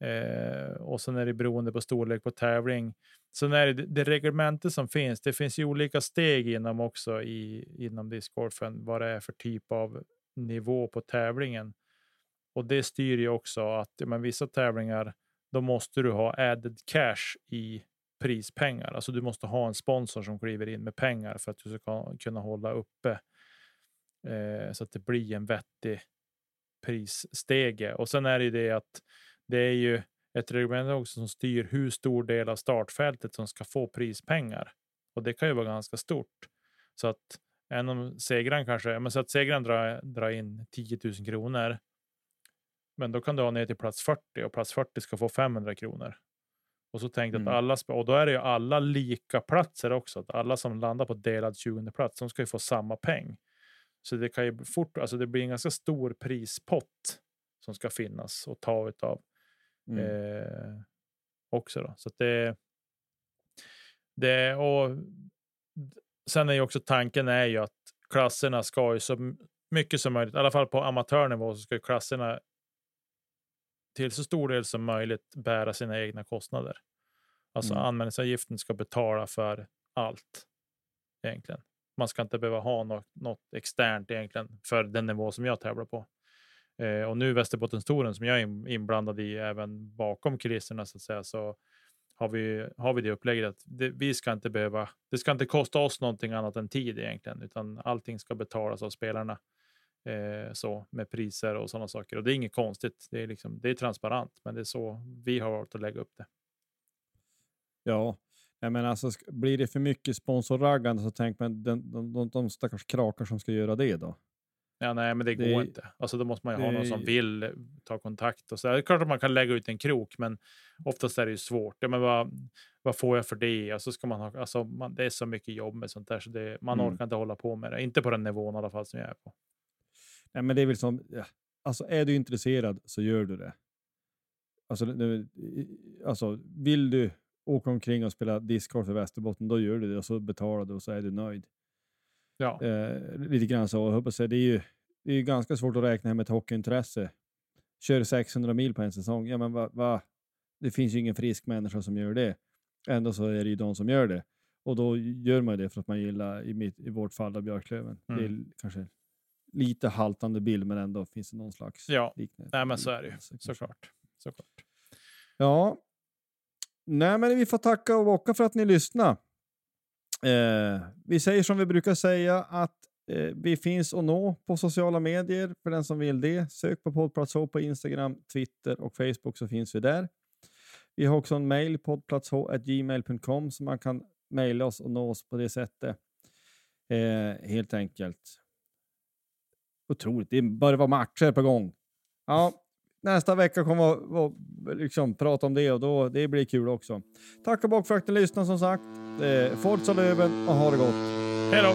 Eh, och sen är det beroende på storlek på tävling. Sen är det det reglementet som finns. Det finns ju olika steg inom också i inom discgolfen vad det är för typ av nivå på tävlingen. Och det styr ju också att men vissa tävlingar då måste du ha added cash i prispengar. Alltså du måste ha en sponsor som kliver in med pengar för att du ska kunna hålla uppe eh, så att det blir en vettig prisstege. Och sen är det ju det att det är ju ett reglement också som styr hur stor del av startfältet som ska få prispengar. Och det kan ju vara ganska stort. Så att en om segraren kanske, men så att segraren drar, drar in 10 000 kronor. Men då kan du ha ner till plats 40 och plats 40 ska få 500 kronor. Och så tänkte
Mm.
att alla, och då är det ju alla lika platser också. Att alla som landar på delad 20 plats, de ska ju få samma peng. Så det kan ju fort, alltså det blir en ganska stor prispott som ska finnas och ta utav
Mm.
eh, också. Då. Så att det, det och sen är ju också tanken är ju att klasserna ska ju så mycket som möjligt, i alla fall på amatörnivå, så ska ju klasserna till så stor del som möjligt bära sina egna kostnader. Alltså
Mm.
anmälningsavgiften ska betala för allt egentligen. Man ska inte behöva ha något, något externt egentligen för den nivå som jag tävlar på. Eh, och nu Västerbottenstouren som jag är in- inblandad i även bakom kulisserna så att säga så har vi, har vi det upplägget att det, vi ska inte behöva, det ska inte kosta oss någonting annat än tid egentligen, utan allting ska betalas av spelarna. Eh, så med priser och sådana saker. Och det är inget konstigt. Det är, liksom, det är transparent, men det är så vi har valt att lägga upp det.
Ja, jag menar alltså, blir det för mycket sponsorraggande så tänk man de, de, de stackars krakar som ska göra det då.
Ja, nej, men det,
Det-
går inte. Alltså, då måste man ju ha någon som vill eh, ta kontakt. Och så. Det är klart att man kan lägga ut en krok, men oftast är det ju svårt. Ja, men vad, vad får jag för det? Och så ska man ha, alltså, man, det är så mycket jobb med sånt där, så det, man
Mm.
orkar inte hålla på med det. Inte på den nivån i alla fall som jag är på.
Nej, men det är väl som, ja, alltså är du intresserad så gör du det. Alltså, nu, alltså vill du åka omkring och spela discgolf i Västerbotten, då gör du det och så betalar du och så är du nöjd.
Ja,
Eh, lite grann så. Jag hoppas det är ju det är ju ganska svårt att räkna hem ett hockeyintresse. Kör 600 mil på en säsong, ja men va, va? det finns ju ingen frisk människa som gör det. Ändå så är det ju de som gör det. Och då gör man det för att man gillar, i, mitt, i vårt fall, av Björklöven. Det är
Mm.
kanske lite haltande bild, men ändå finns det någon slags
Ja,
liknande.
nej, men så är det ju.
liknelse.
Såklart. Såklart.
Ja. Nej, men vi får tacka och bocka för att ni lyssnar. Eh, vi säger som vi brukar säga att eh, vi finns att nå på sociala medier för den som vill det. Sök på poddplats H på Instagram, Twitter och Facebook så finns vi där. Vi har också en mail, poddplatsh.gmail.com, så man kan mejla oss och nå oss på det sättet. Eh, helt enkelt. Otroligt, det börjar vara matcher på gång. Ja, nästa vecka kommer vi att- liksom prata om det och då, det blir kul också. Tack och bock för att ni lyssnade som sagt. Eh, Forza Löven och ha det gott.
Hej då!